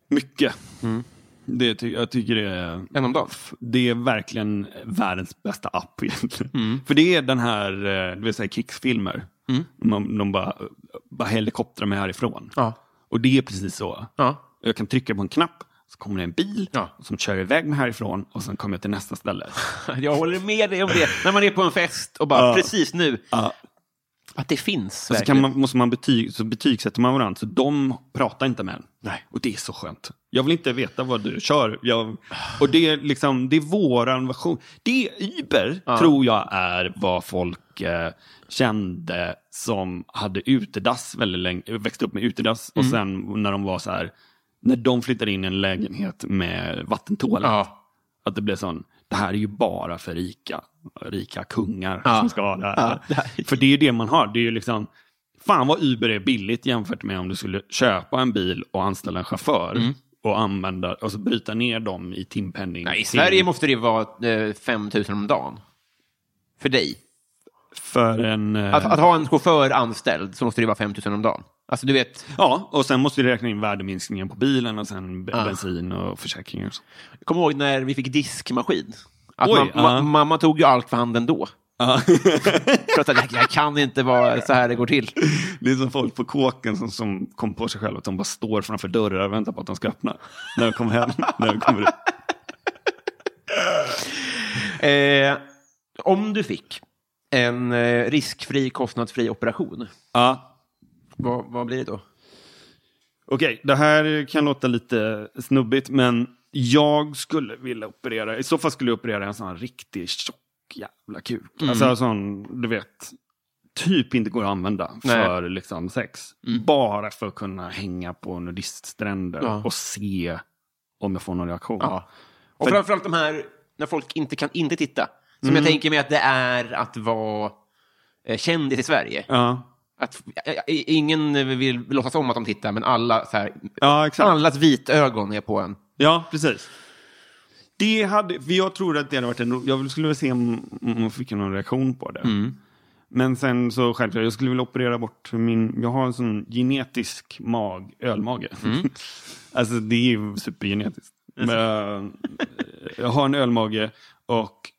Mycket. Mm. Det ty jag tycker det är... En om dagen? Det är verkligen världens bästa app egentligen. Mm. För det är den här, du vet säga krigsfilmer. Man, de bara, bara helikoptrar mig härifrån. Ja. Och det är precis så. Ja. Jag kan trycka på en knapp, så kommer det en bil Ja. som kör iväg mig härifrån och sen kommer jag till nästa ställe. [laughs] Jag håller med dig om det. När man är på en fest och bara, Ja. precis nu. Att det finns. Och så, kan man, måste man betyg, så betygsätter man varandra, så de pratar inte med en. Nej. Och det är så skönt. Jag vill inte veta vad du kör. Jag, och det är liksom, det är våran version. Det är Uber, tror jag, är vad folk eh, kände som hade utedass väldigt länge, växte upp med utedass. Och sen när de var så här, när de flyttade in i en lägenhet med vattentoalett. Ja. Att det blev sån, det här är ju bara för rika, rika kungar Ja. som ska ha det här. Ja, För det är ju det man har. Det är ju liksom, fan vad Uber är billigt jämfört med om du skulle köpa en bil och anställa en chaufför. Och använda, och så bryta ner dem i timpenning. Nej, I Sverige måste det vara eh, 5 000 om dagen. För dig. För en... eh, Att, att ha en chaufför anställd så måste det vara 5 000 om dagen. Alltså du vet, Ja, och sen måste du räkna in värdeminskningen på bilen och sen Ah. bensin och försäkringar. jag kommer ihåg när vi fick diskmaskin. Att Oj, ja. ma- mamma tog ju allt för handen då. [laughs] För att jag, jag kan inte vara så här det går till. Det är som folk på kåken som, som kom på sig själva att de bara står framför dörrar och väntar på att de ska öppna. När de kommer hem. när de kommer ut. [laughs] Eh, om du fick en eh, riskfri, kostnadsfri operation, Ja, vad, vad blir det då? Okej, det här kan låta lite snubbigt, men jag skulle vilja operera, i så fall skulle jag operera en sån här riktigt tjock jävla kuk. Alltså en sån, du vet, typ inte går att använda Nej. för liksom sex. Bara för att kunna hänga på nudiststränder Ja. och se om jag får någon reaktion. Ja. Och För- framförallt de här, när folk inte kan inte titta. Som Mm. jag tänker mig att det är att vara eh, kändis i Sverige. Ja, Att, ingen vill låtsas om att de tittar, men alla, så här, ja exakt. allas vitögon är på en. Ja, precis. Det hade, för jag tror att det hade varit en, jag skulle vilja se om, om jag fick någon reaktion på det. Men sen så självklart, jag skulle vilja operera bort min, jag har en sån genetisk mag, ölmage. [laughs] alltså det är ju supergenetiskt. Men, eh, jag har en ölmage och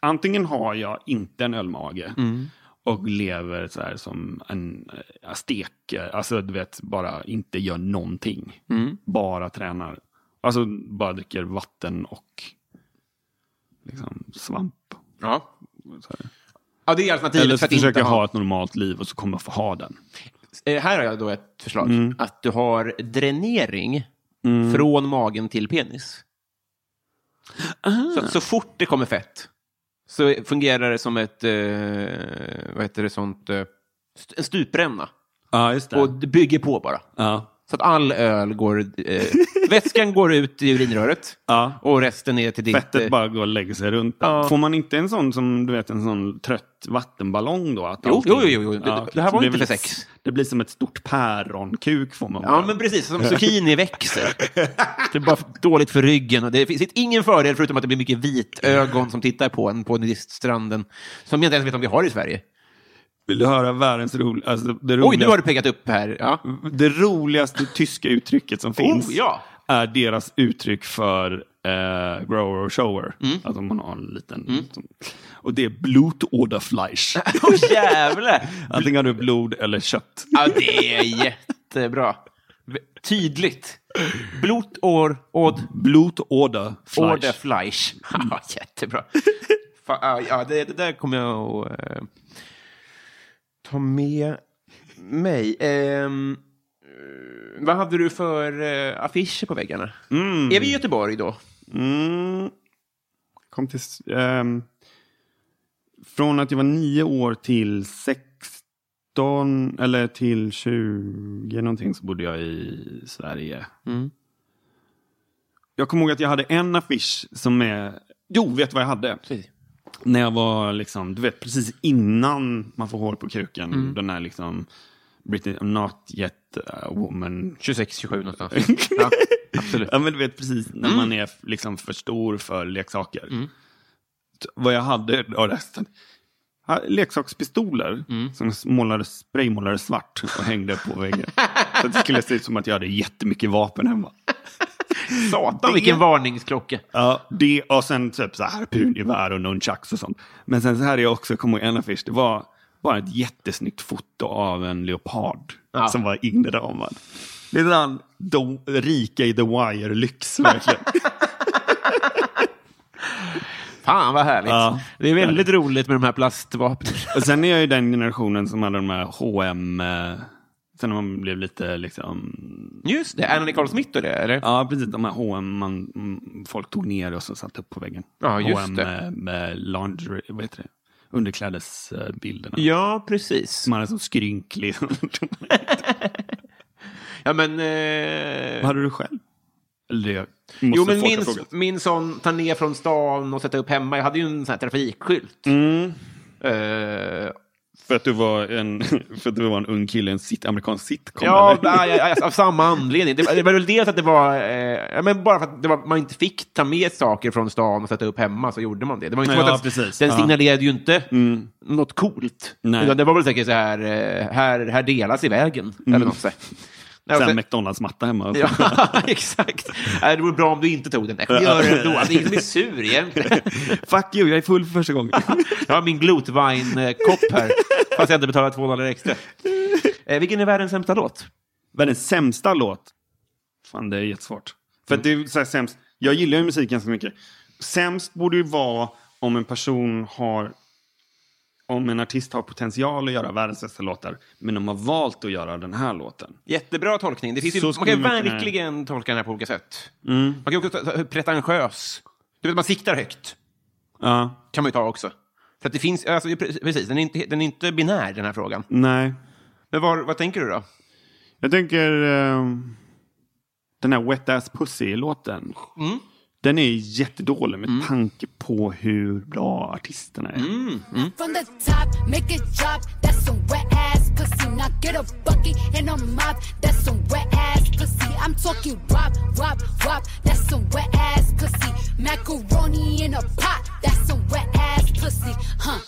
antingen har jag inte en ölmage och lever så här som en eh, aztek, alltså du vet, bara inte gör någonting. Bara tränar. Alltså bara dricker vatten och liksom svamp. Ja. Så ja, det är alternativet Eller för så att inte försöker ha... ha ett normalt liv och så kommer jag få ha den. Eh, här har jag då ett förslag. Mm. Att du har dränering från magen till penis. Så, att så fort det kommer fett så fungerar det som ett, eh, vad heter det, sånt, eh, st- en stupränna. Ja, just det. Och det bygger på bara. ja. Så att all öl går, eh, vätskan går ut i urinröret [laughs] Ja. och resten ner till ditt... Fettet eh, bara går och lägger sig runt. Ja. Får man inte en sån som du vet en sån trött vattenballong då? Att Jo, jo, jo, jo. Det- det här var inte för sex. Det blir som ett stort päronkuk får man Ja, bara. men precis. Som [laughs] zucchini växer. Det är bara dåligt för ryggen. Och det finns ingen fördel förutom att det blir mycket vitögon som tittar på en på nudiststranden. Som jag inte ens vet om vi har i Sverige. Vill du höra världens ro... alltså, det Oj, roligaste, nu har du pekat upp här. Ja. det roligaste tyska uttrycket som finns Oh, ja. är deras uttryck för eh, grower och shower. Alltså man har en liten... Som, och det är Blutåderfleisch. [laughs] Åh jävlar! Antingen har du blod eller kött. Ja, det är jättebra. Tydligt. Blot, år, åd, Blutåderfleisch. Orderfleisch. [laughs] Ja, jättebra. Fa- ja, Ja, det, det där kommer jag att eh, ta med mig. Eh, vad hade du för eh, affischer på väggarna? Är vi i Göteborg då? Mm. Kom till, ehm, från att jag var nio år till 16 eller till 20 någonting så bodde jag i Sverige. Mm. Jag kommer ihåg att jag hade en affisch som är... Jo, vet du vad jag hade? När jag var liksom, du vet precis innan man får hår på kuken. Mm. Den här liksom, Britney, I'm not yet a woman. 26, 27 någonstans. [laughs] Ja, absolut. Ja, men du vet precis när Mm. man är liksom för stor för leksaker. Så Vad jag hade av resten. Leksakspistoler Mm. som målade, spraymålade svart och hängde på väggen. [laughs] så det skulle se ut som att jag hade jättemycket vapen hemma. [laughs] Satan, vilken varningsklocka. Ja, det och sen typ så här harpungevär och nunchucks och sånt. Men sen så här är jag också, kommer ihåg en affisch, det var bara ett jättesnyggt foto av en leopard Ja. som var inramad. Det är den de, rika i The Wire-lyx verkligen. [laughs] Fan vad härligt. Ja. Det är väldigt roligt med de här plastvapnen. och sen är jag ju den generationen som hade de här H&M sen när man blev lite liksom, Just det, Anna Nicole Smith och det, eller? ja precis de här H&M man, folk tog ner och så satte upp på väggen. Ja, just H&M det. Med, lingerie, vad heter det? Underklädesbilderna. Ja, precis. Man är så skrynklig. [laughs] Ja, men... Eh... Vad hade du själv? Eller Jo, men min, min sån ta ner från stan och sätta upp hemma. Jag hade ju en sån här trafikskylt. Mm. Eh, För att du var en, [laughs] för att du var en ung kille i en sit, amerikansk sitcom? ja, ja, av [laughs] samma anledning. Det, det var väl dels att det var... Eh, men bara för att det var, man inte fick ta med saker från stan och sätta upp hemma så gjorde man det. Det var inte Ja, att precis. den signalerade ju inte något coolt. Nej. Det var väl säkert så här, eh, här, här delas i vägen. Eller något så. [laughs] Nej, Sen McDonalds-matta hemma. Ja, exakt. Nej, Det vore bra om du inte tog den. Jag gör det ändå. Det är ingen är sur egentligen. Fuck you, jag är full för första gången. Jag har min Glotvine-kopp här, fast jag inte betalat två dollar extra. Eh, vilken är världens sämsta låt? Världens sämsta låt? Fan, det är jättesvårt. För att det är så här sämst. Jag gillar ju musik ganska mycket. Sämst borde ju vara om en person har... Om en artist har potential att göra världens bästa låtar, men de har valt att göra den här låten. Jättebra tolkning. Det finns ju, Så man kan kunna- verkligen tolka den här på olika sätt. Man kan också ta, ta, pretentiös. Du vet, man siktar högt. Ja, kan man ju ta också. För att det finns, alltså, pre- precis, den är, inte, den är inte binär, den här frågan. nej. Men var, vad tänker du då? Jag tänker ehm, den här Wet Ass Pussy-låten. Den är jättedålig med tanke på hur bra artisterna är. From the top, make it drop. That's some wet ass pussy. Now get a bucket and a mop. That's some wet ass pussy. I'm talking wop, wop, wop. That's some wet ass pussy. Macaroni in a pot. That's some wet ass pussy. Huh.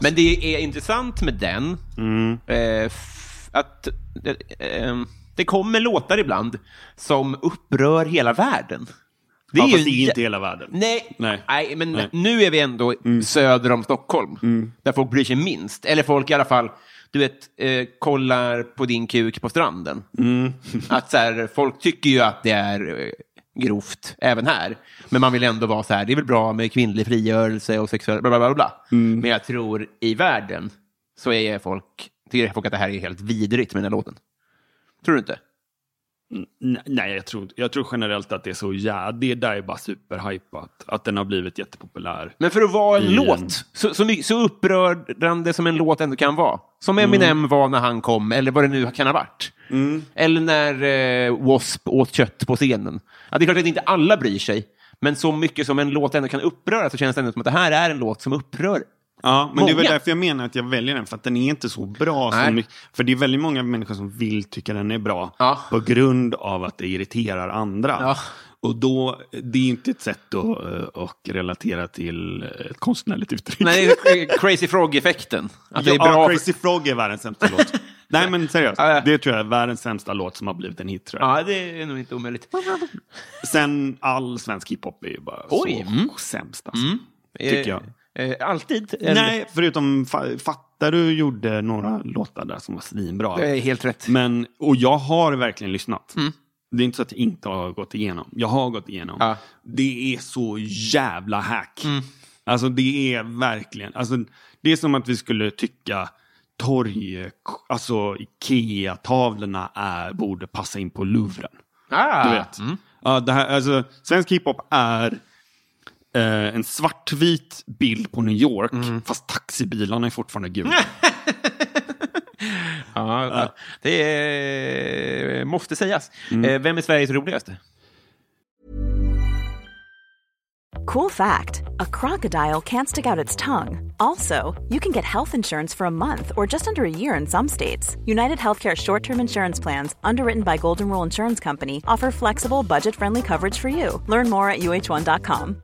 Men det är intressant med den, eh, f- att eh, eh, det kommer låtar ibland som upprör hela världen. Det Ja, ju fast det är inte hela världen. Nej, Nej. nej. men Nej. nu är vi ändå söder om Stockholm, där folk bryr sig minst. Eller folk i alla fall, du vet, eh, kollar på din kuk på stranden. [laughs] Att så här, folk tycker ju att det är eh, grovt även här. Men man vill ändå vara så här, det är väl bra med kvinnlig frigörelse och sexuell bla bla bla. bla. Men jag tror i världen så är folk, tycker folk att det här är helt vidrigt med den här låten. Tror du inte? Nej, jag tror, jag tror generellt att det är så ja, det där är bara superhypat. Att den har blivit jättepopulär. Men för att vara en låt, så, så, så upprörande som en låt ändå kan vara. Som Eminem var när han kom, eller vad det nu kan ha varit. Eller när eh, W.A.S.P. åt kött på scenen. Ja, det är klart att inte alla bryr sig, men så mycket som en låt ändå kan uppröra så känns det ändå som att det här är en låt som upprör. Ja, men det är väl Många. därför jag menar att jag väljer den. För att den är inte så bra. Som, för det är väldigt många människor som vill tycka den är bra. Ja. På grund av att det irriterar andra. Ja. Och då, det är inte ett sätt att, eh, att relatera till ett konstnärligt uttryck. Nej, det är Crazy Frog-effekten. Att det är ja, bra Crazy Frog är världens sämsta låt. [laughs] Nej men seriöst, Ja, ja. det tror jag är världens sämsta låt som har blivit en hit tror jag. Ja, det är nog inte omöjligt. Sen all svensk hiphop är ju bara Oj, så mm. sämst alltså. Tycker jag. Eh, alltid? eller? Nej, förutom fa- Fattar du gjorde några låtar där som var svinbra. Det är helt rätt. Men, och jag har verkligen lyssnat. Det är inte så att jag inte har gått igenom. Jag har gått igenom. Ja. Det är så jävla hack. Alltså det är verkligen, alltså, det är som att vi skulle tycka torg, alltså Ikea-tavlorna är, borde passa in på Louvren. Ah, Du vet. Ja, det här, alltså, svensk hiphop är eh, en svartvit bild på New York, fast taxibilarna är fortfarande gula. [laughs] Ja, ja. Det är, måste sägas. Eh, Vem är Sveriges roligaste? Cool fact a crocodile can't stick out its tongue. Also, you can get health insurance for a month or just under a year in some states. United Healthcare short term insurance plans, underwritten by Golden Rule Insurance Company, offer flexible, budget friendly coverage for you. Learn more at uh1.com.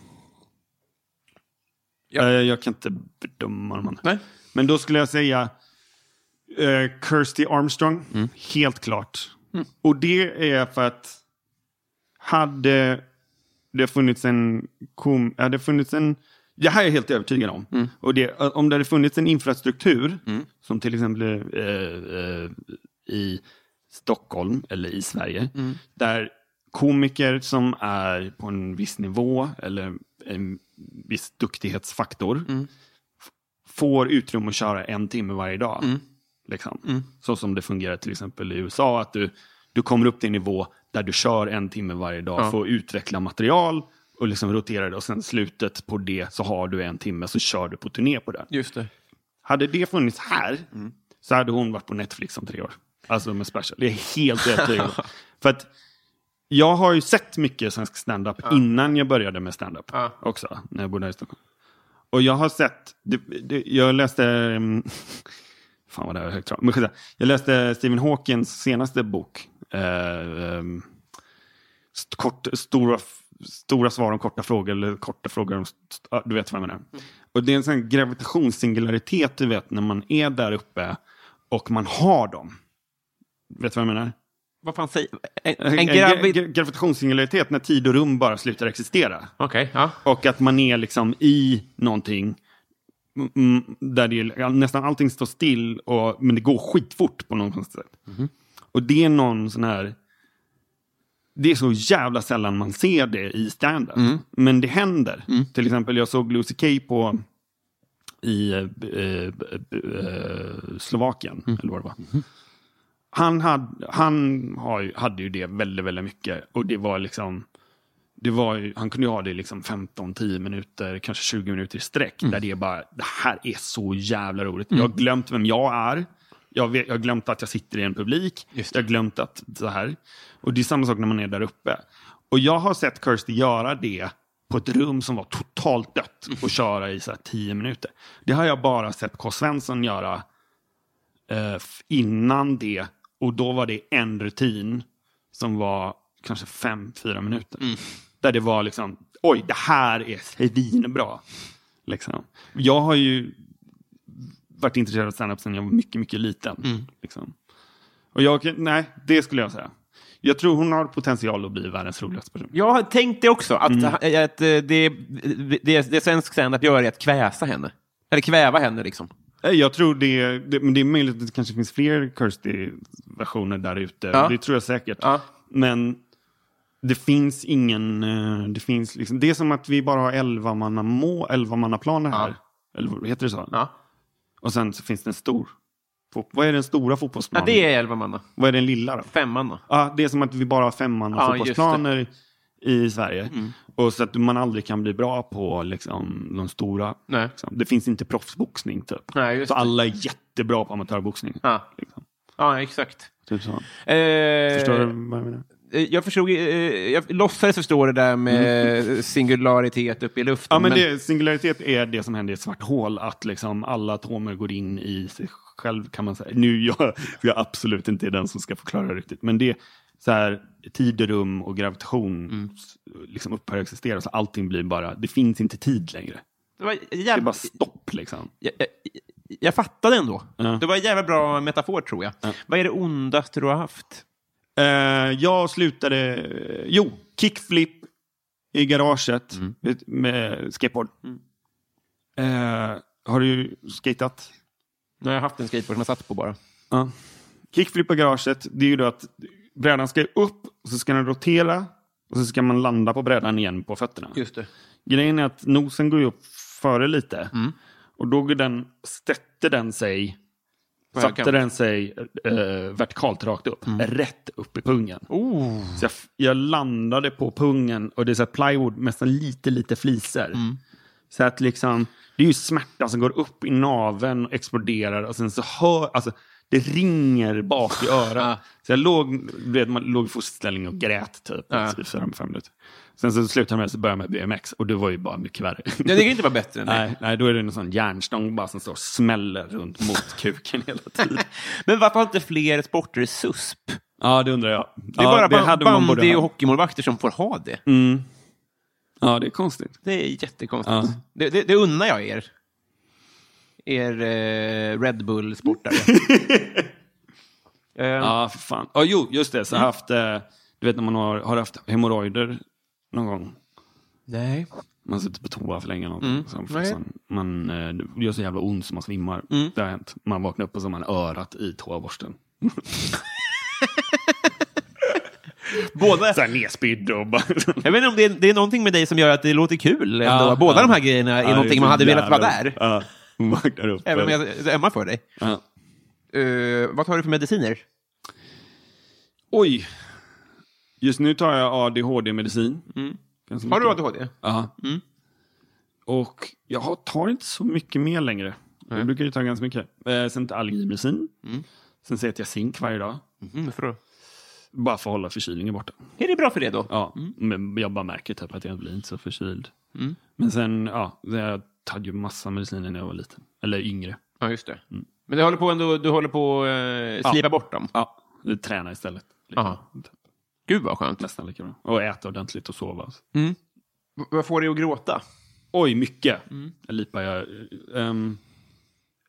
Ja. Eh, jag kan inte bedöma de andra. Nej. Men då skulle jag säga uh, Kirsty Armstrong, Mm. helt klart. Och det är för att hade det funnits en kom, hade funnits en det här är jag helt övertygad om. Mm. Och det, om det hade funnits en infrastruktur, som till exempel eh, eh, i Stockholm eller i Sverige, Mm. där komiker som är på en viss nivå eller en viss duktighetsfaktor Mm. får utrymme att köra en timme varje dag. Mm. Liksom. Så som det fungerar till exempel i USA, att du, du kommer upp till en nivå där du kör en timme varje dag, Ja. får utveckla material och liksom rotera det och sen slutet på det så har du en timme så kör du på turné på den. Just det. Hade det funnits här Mm. så hade hon varit på Netflix om tre år. Alltså med special. Det är helt övertygad. [laughs] För att jag har ju sett mycket svensk standup innan jag började med standup Ja. också, när jag bodde här i Stockholm. Och jag har sett, det, det, jag läste, um, [laughs] fan vad det här är högt men. Jag läste Stephen Hawkins senaste bok. eh, um, st- kort, stora, stora svar om korta frågor, eller korta frågor om, ja, du vet vad jag menar. Och det är en sån gravitationssingularitet, du vet, när man är där uppe och man har dem. Vet du vad jag menar? Vad fan säger... En, En, en gra- gravid... gra- gravitationssingularitet när tid och rum bara slutar existera. Okej, ja. Och att man är liksom i någonting mm, mm, där det är, nästan allting står still, och, men det går skitfort på något sätt. Och det är någon sån här... Det är så jävla sällan man ser det i stand-up. Men det händer. Till exempel, jag såg Lucy Kay på i eh, eh, eh, Slovakien, eller vad det var. Han, hade, han har, hade ju det väldigt, väldigt mycket. Och det var liksom... Det var ju, han kunde ju ha det liksom 15-10 minuter, kanske 20 minuter i sträck. Där det är bara, det här är så jävla roligt. Jag har glömt vem jag är. Jag, vet, jag har glömt att jag sitter i en publik. Jag har glömt att så här. Och det är samma sak när man är där uppe. Och jag har sett Kirsty göra det på ett rum som var totalt dött och köra i så 10 minuter. Det har jag bara sett K. Svensson göra eh, innan det. Och då var det en rutin som var kanske fem, fyra minuter. Där det var liksom, oj, det här är svinbra. Liksom. Jag har ju varit intresserad av standup sedan jag var mycket, mycket liten. Liksom. Och jag, nej, det skulle jag säga. Jag tror hon har potential att bli världens roligaste person. Jag tänkte också att, att, eh, det, det, det, det svensk standup gör är att kväsa henne. Eller kväva henne liksom. Eh, Jag tror det, det, men det är möjligt att det kanske finns fler Kirsty-versioner där ute. Ja. Det tror jag säkert. Ja. Men det finns ingen... eh, Det, finns liksom, det är som att vi bara har 11 manna må, 11 mannaplaner här. Eller vad heter det så? Ja. Och sen så finns det en stor. Vad är den stora Ja, fotbollsplanen? det är elva manna. Vad är den lilla då? Fem manna. Ja, det är som att vi bara har fem manna Ja, fotbollsplaner i Sverige. Och så att man aldrig kan bli bra på liksom, de stora. Nej. Liksom. Det finns inte proffsboxning typ. Nej, så det. alla är jättebra på amatörboxning. Ja. Liksom. Ja, exakt. Typ så. Eh, Förstår du vad jag menar? eh, Jag förstod, eh, jag låtsades förstå det där med singularitet uppe i luften. Mm. Ja, men det, singularitet är det som händer i ett svart hål, att liksom alla atomer går in i sig själv kan man säga. Nu jag, jag är absolut inte den som ska förklara det riktigt, men det så här, tid, rum och gravitation Mm. liksom upphör att existera, så allting blir bara, det finns inte tid längre. det var Det är jävla, bara stopp liksom. jag, jag, jag fattade ändå. Ja. Det var en jävla bra metafor, tror jag. Vad är det ondaste du har haft? Eh, jag slutade, jo, kickflip i garaget Mm. med skateboard. Eh, har du skatat? Har jag haft en skateboard som jag satt på bara. Ja. Kickflip i garaget, det är ju då att brädan ska upp, och så ska den rotera och så ska man landa på brädan igen på fötterna. Just det. Grejen är att nosen går ju upp före lite. Mm. Och då går den, sätter den sig, På satte högkant. den sig eh, vertikalt rakt upp. Rätt upp i pungen. Så jag, jag landade på pungen och det är så här plywood med så lite, lite fliser. Så att liksom, det är ju smärta som går upp i naveln och exploderar och sen så hör, alltså det ringer bak i örat. Så jag låg, vet, man låg i fosterställning och grät typ Ja. i fyra, fem minuter. Sen så slutade jag med att börja med BMX och det var ju bara mycket värre. Ja, det kan inte vara bättre det. Nej, nej, då är det en sån järnstång bara som står och smäller runt mot kuken hela tiden. [laughs] Men varför har inte fler sporter susp? Ja, det undrar jag. Det är bara ban- man borde bandy och hockeymålvakter som får ha det. Mm. Ja, det är konstigt. Det är jättekonstigt. Ja. Det, det, det unnar jag er. Er eh, Red Bull-sportare. eh, [laughs] Ja, för fan. Ja, jo, just det. Så jag har haft, eh, du vet när man har, har haft hemorrojder någon gång. Nej. Man sitter på toa för länge. Mm. så Nej. sån, man, eh, det gör så jävla ont så man svimmar. Mm. Det har hänt. Man vaknar upp och så har man örat i toaborsten. [laughs] Båda, Så här nedspydd och bara... [laughs] jag vet inte om det är, det är någonting med dig som gör att det låter kul. ändå. Ja, Båda ja. de här grejerna är Ja, någonting man hade velat vara där. Ja, vaknar upp. Även om jag är ömmar för dig. Ja. Eh, vad tar du för mediciner? Oj. Just nu tar jag ADHD-medicin. Mm. Har du ADHD? Ja. Mm. Och jag har- tar inte så mycket mer längre. Jag brukar ju ta ganska mycket. Eh, sen tar jag allergimedicin. Mm. Sen äter jag zink varje dag. Mm, varför då? Bara för att hålla förkylningen borta. Är det bra för det då? Ja, men jag bara märker typ att jag blir inte så förkyld. Mm. Men sen, ja, jag hade ju massa mediciner när jag var liten. Eller yngre. Ja, just det. Men du håller på ändå, du håller på att eh, slipa bort dem? Ja, jag tränar istället. Aha. Gud vad skönt. Nästan lika bra. Och äta ordentligt och sova. V- Vad får dig att gråta? Oj, mycket. Jag lipar jag. ehm,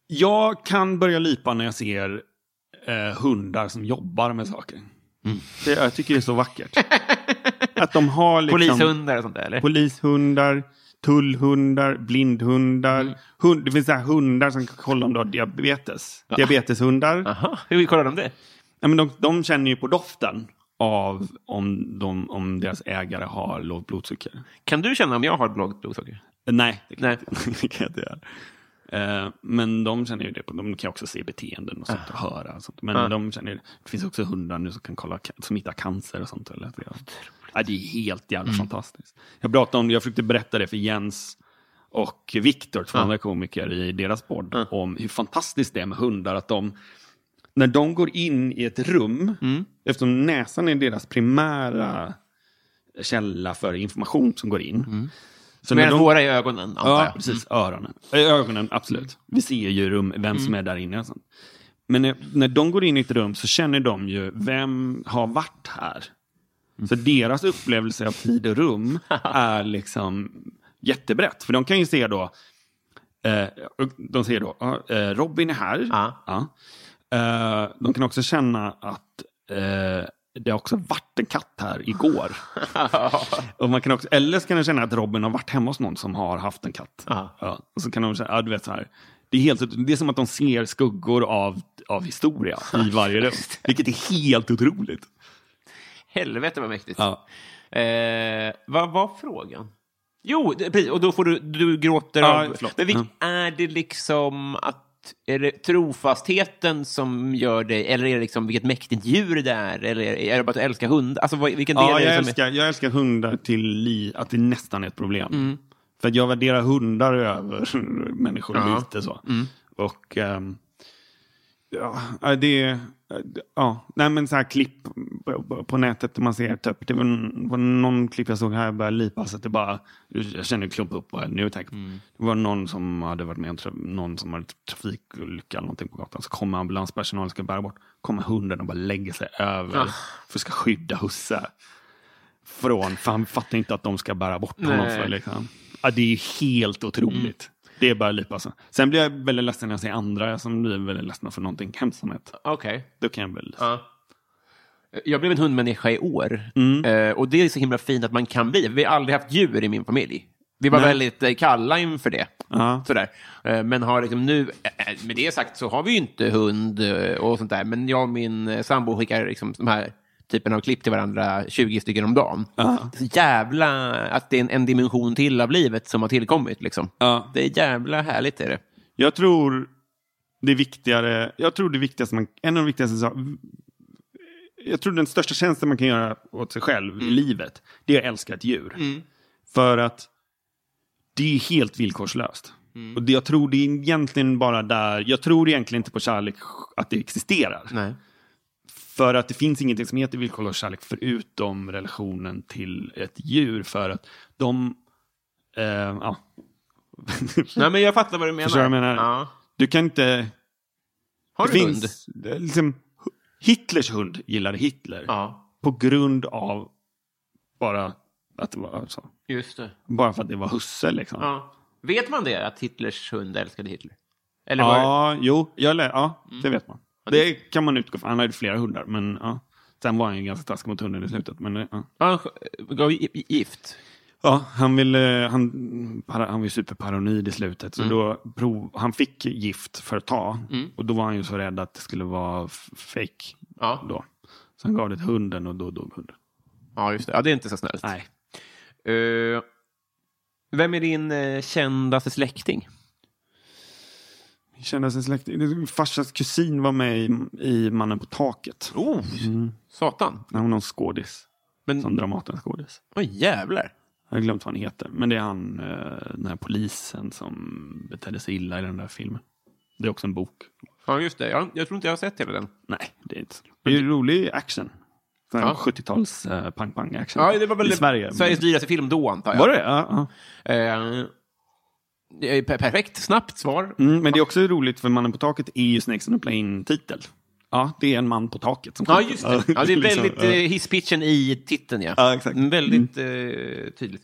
jag kan börja lipa när jag ser eh, hundar som jobbar med saker. Det, jag tycker det är så vackert. Att de har [laughs] liksom... Polishundar och sånt där, eller? Polishundar, tullhundar, blindhundar. Hund, det finns så hundar som kan kolla om du har diabetes. Diabeteshundar. Aha, hur kollar de det? Ja, men de, de känner ju på doften av om, de, om deras ägare har lågt blodsocker. Kan du känna om jag har lågt blodsocker? Nej, det kan, Nej. Inte. [laughs] det kan jag inte göra. Eh, men de känner ju det. På, de kan också se beteenden och sånt och höra. Och sånt. Men Ah. de känner det. Finns också hundar nu som kan kolla som hittar cancer och sånt. Eller, ja, det är helt jävla Mm. fantastiskt. Jag pratade om jag försökte berätta det för Jens och Viktor, två andra komiker i deras podd, om hur fantastiskt det är med hundar. Att de, när de går in i ett rum, Mm. eftersom näsan är deras primära källa för information som går in. Så Medan de- våra i ögonen, antar Ja, jag. precis. Öronen. Äh, Ögonen, absolut. Vi ser ju rum, vem som är där inne. Och sånt. Men när, när de går in i ett rum så känner de ju, vem har varit här? Så deras upplevelse av tid och rum [laughs] är liksom jättebrett. För de kan ju se då, eh, de ser då, eh, Robin är här. Ja. Ja. Eh, de kan också känna att eh, det har också varit en katt här igår. [laughs] och man kan också, eller så kan de känna att Robin har varit hemma hos någon som har haft en katt. Ja. Ja, och så kan de känna, ja, du vet så här. Det är, helt, det är som att de ser skuggor av, av historia i [laughs] varje rum. Vilket är helt otroligt. Helvete vad mäktigt. Ja. Eh, vad var frågan? Jo, och då får du, du gråter Ja, av... förlåt. Men vil, Ja. är det liksom att är det trofastheten som gör dig, eller är det liksom vilket mäktigt djur det är, eller är det bara att du älskar hundar? Alltså, vilken del Ja, är jag som älskar, jag älskar hundar till li, att det nästan är ett problem. Mm. För jag värderar hundar över [laughs] människor Ja. lite så. Mm. Och ehm, ja, det är... Ja, nej men så här klipp på, nätet där man ser typ, det var, någon klipp jag såg här, jag började lipa så att det bara, jag kände klump upp och nu tänk. Mm. Det var någon som hade varit med om någon som hade trafikolycka eller någonting på gatan, så kommer ambulanspersonalen ska bära bort, kommer hunden och bara lägger sig över Ah. för att ska skydda husse från, för han fattar inte att de ska bära bort honom. För, liksom. ja, det är ju helt otroligt. Det är bara lipa alltså. Sen blir jag väldigt ledsen när jag ser andra som blir väldigt ledsna för någonting hemskt som hänt. Okej. Då kan jag bli Ja. Jag blev en hundmänniska i år. Mm. Eh, och det är så himla fint att man kan bli. Vi har aldrig haft djur i min familj. Vi var Nej. väldigt eh, kalla inför det. Ja. Sådär. Eh, men har liksom nu, med det sagt så har vi ju inte hund och sånt där. Men jag och min sambo skickar liksom de här typen av klipp till varandra 20 stycken om dagen. Så jävla att det är en, en dimension till av livet som har tillkommit. Liksom. Ja. Det är jävla härligt. Är det. Jag tror det är viktigare, jag tror det viktigaste man, en av de viktigaste sakerna, jag tror den största tjänsten man kan göra åt sig själv i livet, det är att älska ett djur. För att det är helt villkorslöst. Och det, jag tror det är egentligen bara där, jag tror egentligen inte på kärlek att det existerar. Nej. För att det finns ingenting som heter villkorlös kärlek förutom relationen till ett djur. För att de, eh, ja. [laughs] Nej, men jag fattar vad du menar. Förstår du vad jag menar? Ja. Du kan inte... Har det du finns, det är liksom, Hitlers hund gillade Hitler. Ja, På grund av bara att det var så. just det. Bara för att det var husse liksom. Ja, Ja. Vet man det, att Hitlers hund älskade Hitler? Eller var det... jo, jag lä- ja det Mm. vet man. Det kan man utgå från. Han hade flera hundar, men ja. Sen var han ju ganska taskig mot hunden i slutet. Men, ja. Han gav gi- gift? Ja, han ville, han, han var ju superparanoid i slutet. Mm. Så då prov, han fick gift för att ta. Och då var han ju så rädd att det skulle vara f- fake Ja. då. Så han gav det till hunden och då dog hunden. ja, just det. Ja, det är inte så snällt. Nej. Eh, vem är din uh, kändaste släkting? Min kändaste släkting, farsans kusin var med i, i Mannen på taket. Oh, satan. Han var någon skådis. Men, Som Dramaten-skådis. oj, jävlar. Jag har glömt vad han heter. Men det är han, eh, den här polisen som betedde sig illa i den där filmen. Det är också en bok. Ja, just det. Jag, jag tror inte jag har sett hela den. Nej, det är inte så. Det är ju rolig action. Ja. 70-tals uh, pang-pang-action. Ja, det var väl I Sverige. Sveriges dyraste film då, antar jag. Var det ja, ja. Eh, är per- perfekt, snabbt svar. Mm, men det är också roligt för Mannen på taket är ju Snakes on a Plane-titel. Ja, det är en man på taket som Ja, just det. Ja, det är [laughs] väldigt eh, hisspitchen i titeln, ja. Ja, exakt. Mm, Väldigt eh, tydligt.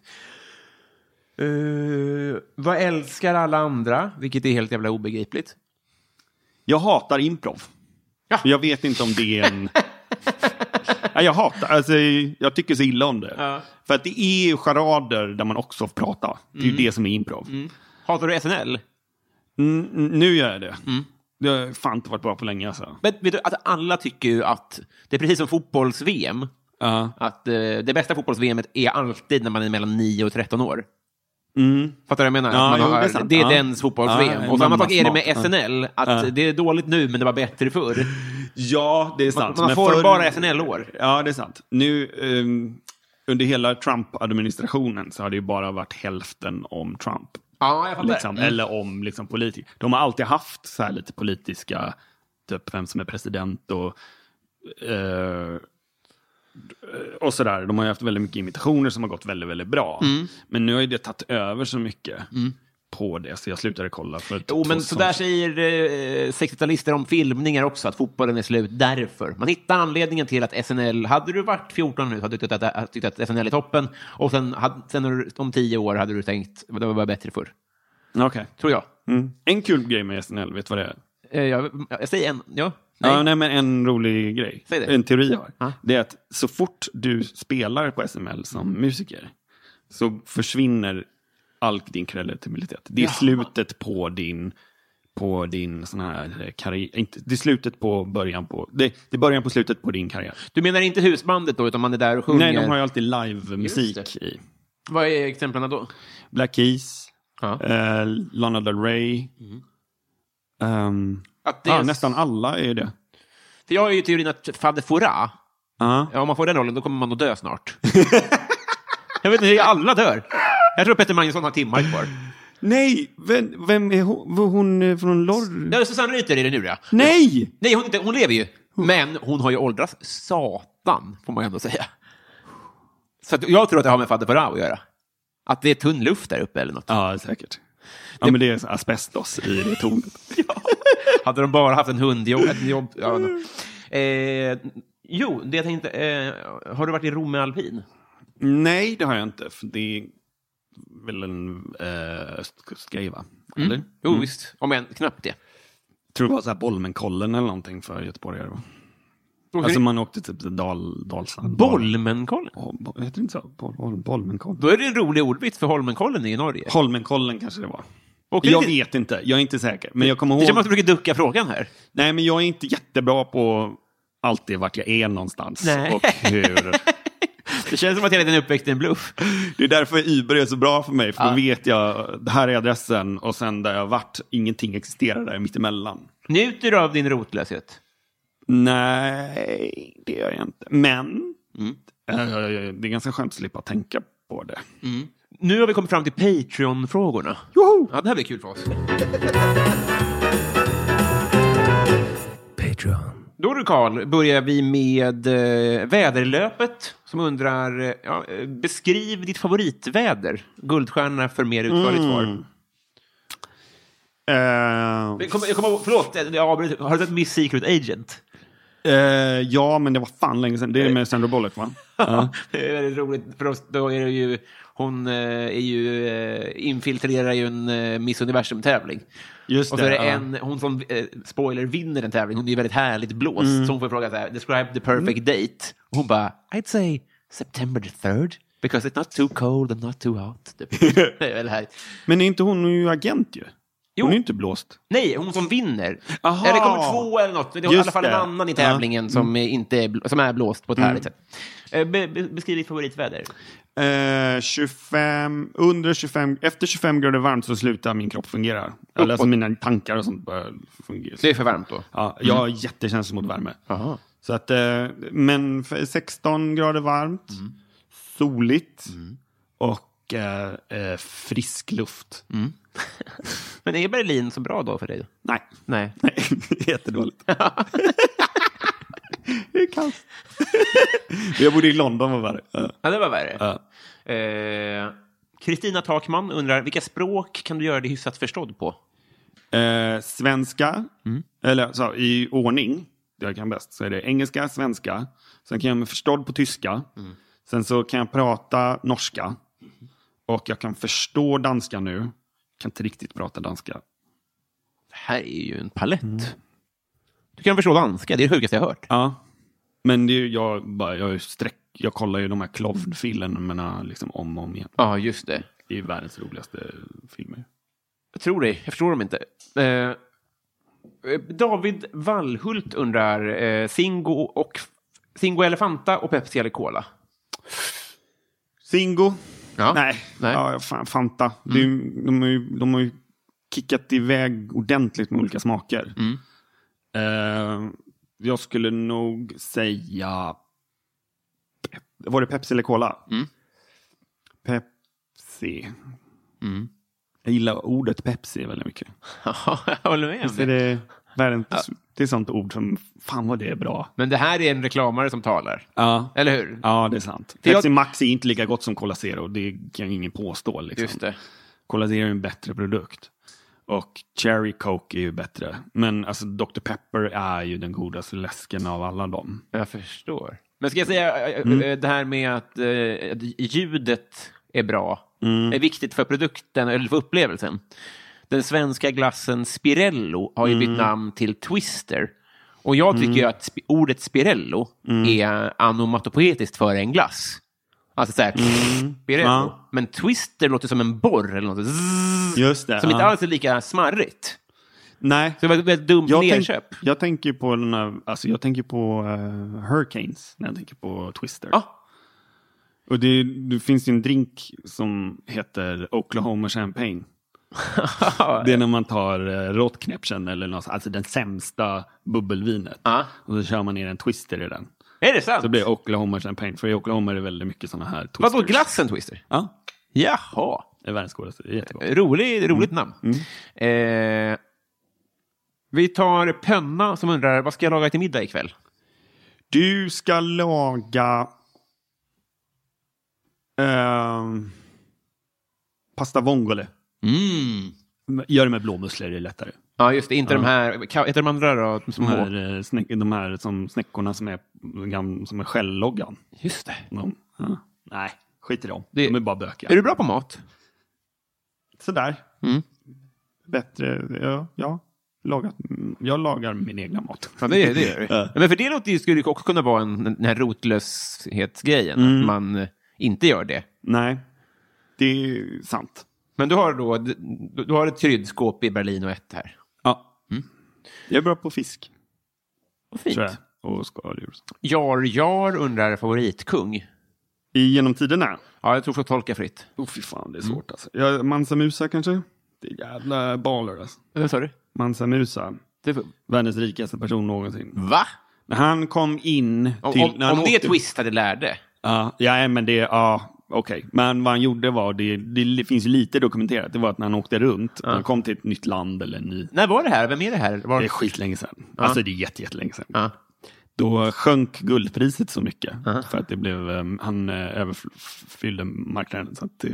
Eh, vad älskar alla andra? Vilket är helt jävla obegripligt. Jag hatar improv. Ja. Jag vet inte om det är en... [laughs] ja, jag hatar, alltså, jag tycker så illa om det. Ja. För att det är ju charader där man också får prata. Det är Mm. ju det som är improv. Hatar du SNL? Mm, nu gör jag det. Mm. Det har fan inte varit bra på länge alltså. Men vet du, att alla tycker ju att det är precis som fotbolls-VM. Ja. Att eh, det bästa fotbolls-VM är alltid när man är mellan 9 och 13 år. Mm. Fattar du vad jag menar? Ja, man jo, har, det är det är Ja. dens fotbolls-VM. Ja, och samma sak är det med. SNL. Att det är dåligt nu, men det var bättre förr. [laughs] Ja, det är Man, sant. man Men får förr- bara SNL-år. Ja, det är sant. Nu, ehm, under hela Trump-administrationen så har det ju bara varit hälften om Trump. Ja, jag fattar. Liksom, Mm. Eller om liksom, politiker. De har alltid haft så här lite politiska, typ vem som är president och, eh, och sådär. De har ju haft väldigt mycket imitationer som har gått väldigt, väldigt bra. Mm. Men nu har ju det tagit över så mycket på det, så jag slutade kolla. För Jo, men så där säger eh, 60-talister om filmningar också, att fotbollen är slut därför. Man hittar anledningen till att SNL, hade du varit 14 nu hade du tyckt att, tyckt att SNL är toppen, och sen, hade, sen om 10 år hade du tänkt, det var bättre förr. Okej. Tror jag. Mm. En kul grej med SNL, vet du vad det är? Eh, jag, jag säger en, ja. Nej. Ja, nej, men en rolig grej. Säg det. En teori jag har. Det är att så fort du spelar på SML som musiker så försvinner all din kredibilitet. Det är Jaha. slutet på din på din sån här karriär. Inte, det är slutet på början på... Det, det är början på slutet på din karriär. Du menar inte husbandet då, utan man är där och sjunger? Nej, de har ju alltid live-musik i. Vad är exemplen då? Black Keys, Ja. eh, Lana Del Rey, det ja, är- nästan alla är det. För jag har ju teorin att Fadde Fora, Ja. ja, om man får den rollen, då kommer man att dö snart. [laughs] jag vet inte, alla dör. Jag tror Peter Magnusson har timmar kvar. Nej, vem, vem är hon? Var hon eh, från Lorry? Ja, Susanne Rytter är det nu, ja. Nej! Nej, hon, inte, hon lever ju. Men hon har ju åldrats satan, får man ju ändå säga. Så att jag tror att det har med Fadde Fora att göra. Att det är tunn luft där uppe eller något. Ja, säkert. Ja, men det är asbestos i det tornet. [laughs] Hade de bara haft en hundjobb... Ett jobb, ja, no. eh, jo, det jag tänkte... Eh, har du varit i Rom med alpin? Nej, det har jag inte. För det är väl en äh, östkustgrej, va? Eller? Jo, visst. Om än knappt det. tror det var så här Bolmenkollen eller någonting för göteborgare. Alltså man åkte typ till Dal, Dalsland. Bolmenkollen? Ja, bo- Heter det inte så? Bol, bol, Bolmenkollen. Då är det en rolig ordvits, för Holmenkollen i Norge. Holmenkollen kanske det var. Och Jag vet inte, jag är inte säker. Men jag kommer Det känns som ihåg... att du försöker ducka frågan här. Nej, men jag är inte jättebra på alltid vart jag är någonstans. Nej. Och hur... [laughs] Det känns som att hela din uppväxt är en bluff. Det är därför Uber är så bra för mig. För Ja. då vet jag, det här är adressen och sen där jag varit, ingenting existerar där mittemellan. Njuter du av din rotlöshet? Nej, det gör jag inte. Men Mm. eh, det är ganska skönt att slippa tänka på det. Nu har vi kommit fram till Patreon-frågorna. Joho! Ja, det här blir kul för oss. Patreon. Då du Karl, börjar vi med eh, väderlöpet som undrar, eh, ja, eh, beskriv ditt favoritväder. Guldstjärna för mer utförligt svar. Eh, Jag kommer, jag kommer, förlåt, jag avbryter. har du sett Miss Secret Agent? Eh, ja, men det var fan länge sedan. Det är med Sandra Bullock, va? Ja. [laughs] Det är väldigt roligt, för oss, då är det ju, hon eh, är ju, eh, infiltrerar ju en Miss Universum-tävling. Just Och så är det ja. en, hon som, spoiler, vinner en tävling. Hon är ju väldigt härligt blåst. Mm. Så hon får fråga så här, describe the perfect date. Och hon bara, I'd say September the third. Because it's not too cold and not too hot. [laughs] det är väldigt härligt. Men är inte hon ju agent ju? Jo. Hon är ju inte blåst. Nej, hon som vinner. Aha. Eller kommer två eller något. Det är i alla fall en det. annan i Ja. Mm. tävlingen som, är inte är, som är blåst på ett härligt sätt. Eh, Be, be, beskriv ditt favoritväder. Eh, 25, under 25, efter 25 grader varmt så slutar min kropp fungera. Eller alltså mina tankar och sånt börjar fungera. Det är för varmt då? Ja, jag har jättekänslig mot värme. Aha. Så att, eh, men för 16 grader varmt, soligt och eh, eh, frisk luft. [laughs] Men är Berlin så bra då för dig? Nej, Nej. nej, [laughs] jättedåligt. [laughs] det är kallt. jag bodde i London var värre. Ja. Ja, det var värre. Ja. Eh, Kristina Takman undrar, vilka språk kan du göra dig hyfsat förstådd på? Eh, svenska, eller så, i ordning, det jag kan bäst, så är det engelska, svenska. Sen kan jag mig förstådd på tyska. Sen så kan jag prata norska. Och jag kan förstå danska nu. Kan inte riktigt prata danska. Det här är ju en palett. Du kan förstå danska, det är det sjukaste jag har hört. Ja. Men det är, ju- jag, bara, jag, sträck, jag kollar ju de här Klovn-filmerna liksom om och om igen. Ja, just det. Det är världens roligaste filmer. Jag tror det, jag förstår dem inte. Eh, David Wallhult undrar, eh, Singo, och, Singo Elefanta och Pepsi eller Cola? Singo? Ja. Nej, Nej. Ja, fan, Fanta. Det är, ju- de, har ju, de har ju kickat iväg ordentligt med olika smaker. Eh, jag skulle nog säga... Var det Pepsi eller Cola? Pepsi. Jag gillar ordet Pepsi väldigt mycket. [laughs] Ja, jag håller med. Så är det. Det, världens, det är sånt ord som, fan vad det är bra. Men det här är en reklamare som talar. Ja, Eller hur? ja det är sant. För jag- Pepsi Max är inte lika gott som Cola Zero, det kan ingen påstå. Liksom. Just det. Cola Zero är en bättre produkt. Och Cherry Coke är ju bättre. Men alltså Dr. Pepper är ju den godaste läsken av alla dem. Jag förstår. Men ska jag säga eh, eh, det här med att eh, att ljudet är bra, är viktigt för produkten eller för upplevelsen. Den svenska glassen Spirello har ju bytt namn till Twister. Och jag tycker ju att sp- ordet Spirello är onomatopoetiskt för en glass. Alltså såhär, Spirello. Ja. Men Twister låter som en borr eller något. Zzz, Just det. som inte ja. alls är lika smarrigt. Nej. Så det var ett dumt Jag, tänk, nerköp. jag tänker på den här, alltså jag tänker på eh, Hurricanes när jag tänker på Twister. Ja, Och det, det finns ju en drink som heter Oklahoma Champagne. [laughs] Det är när man tar eh, Rottknäppchen eller något, alltså den sämsta bubbelvinet. Ja. Och så kör man ner en twister i den. Är det sant? Så blir det Oklahoma champagne. För i Oklahoma är det väldigt mycket sådana här twisters. Vadå, glassen Twister? Ja, Jaha. det är världens godaste. Det är jättegott. Rolig, roligt namn. Eh, vi tar Pönna som undrar, vad ska jag laga till middag ikväll? Du ska laga... ehm, pasta vongole. Mm. Gör det med blåmusslor, det är lättare. Ja, just det. Inte de här, heter de andra då? De här, eh, snäck, de här som snäckorna som är, som är skälloggan. Just det. De, ja. Nej, skit i dem. Det- De är bara bökiga. Är du bra på mat? Sådär. Mm. Bättre, ja. ja. Lagat, jag lagar min egna mat. Ja, det, det gör du. Ja. Men för det låter ju, skulle också kunna vara en, den här rotlöshetsgrejen, Mm. att man inte gör det. Nej, det är sant. Men du har då du, du har ett kryddskåp i Berlin och ett här. Ja. Jag är bra på fisk, Vad fint. jag. Och skaldjur. Jar Jar undrar favoritkung. I genom tiderna? Ja, jag tror får tolka fritt. Åh fy fan, det är svårt alltså. Ja, Mansa Musa kanske? Det är jävla baller alltså. Vad sa du? Mansa Musa, Det, världens rikaste person någonsin. va? När han kom in Om, till... om, om det åkte- twistade lärde? Ja, ja men det, ja, okej. Men vad han gjorde var, det, det finns lite dokumenterat, det var att när han åkte runt, när han kom till ett nytt land eller en ny... När var det här? Vem är det här? Var... Det är skitlänge sedan. Alltså det är jätte, jättelänge sedan. Ja. Då sjönk guldpriset så mycket. För att det blev, eh, han eh, överfyllde marknaden. Så att, eh,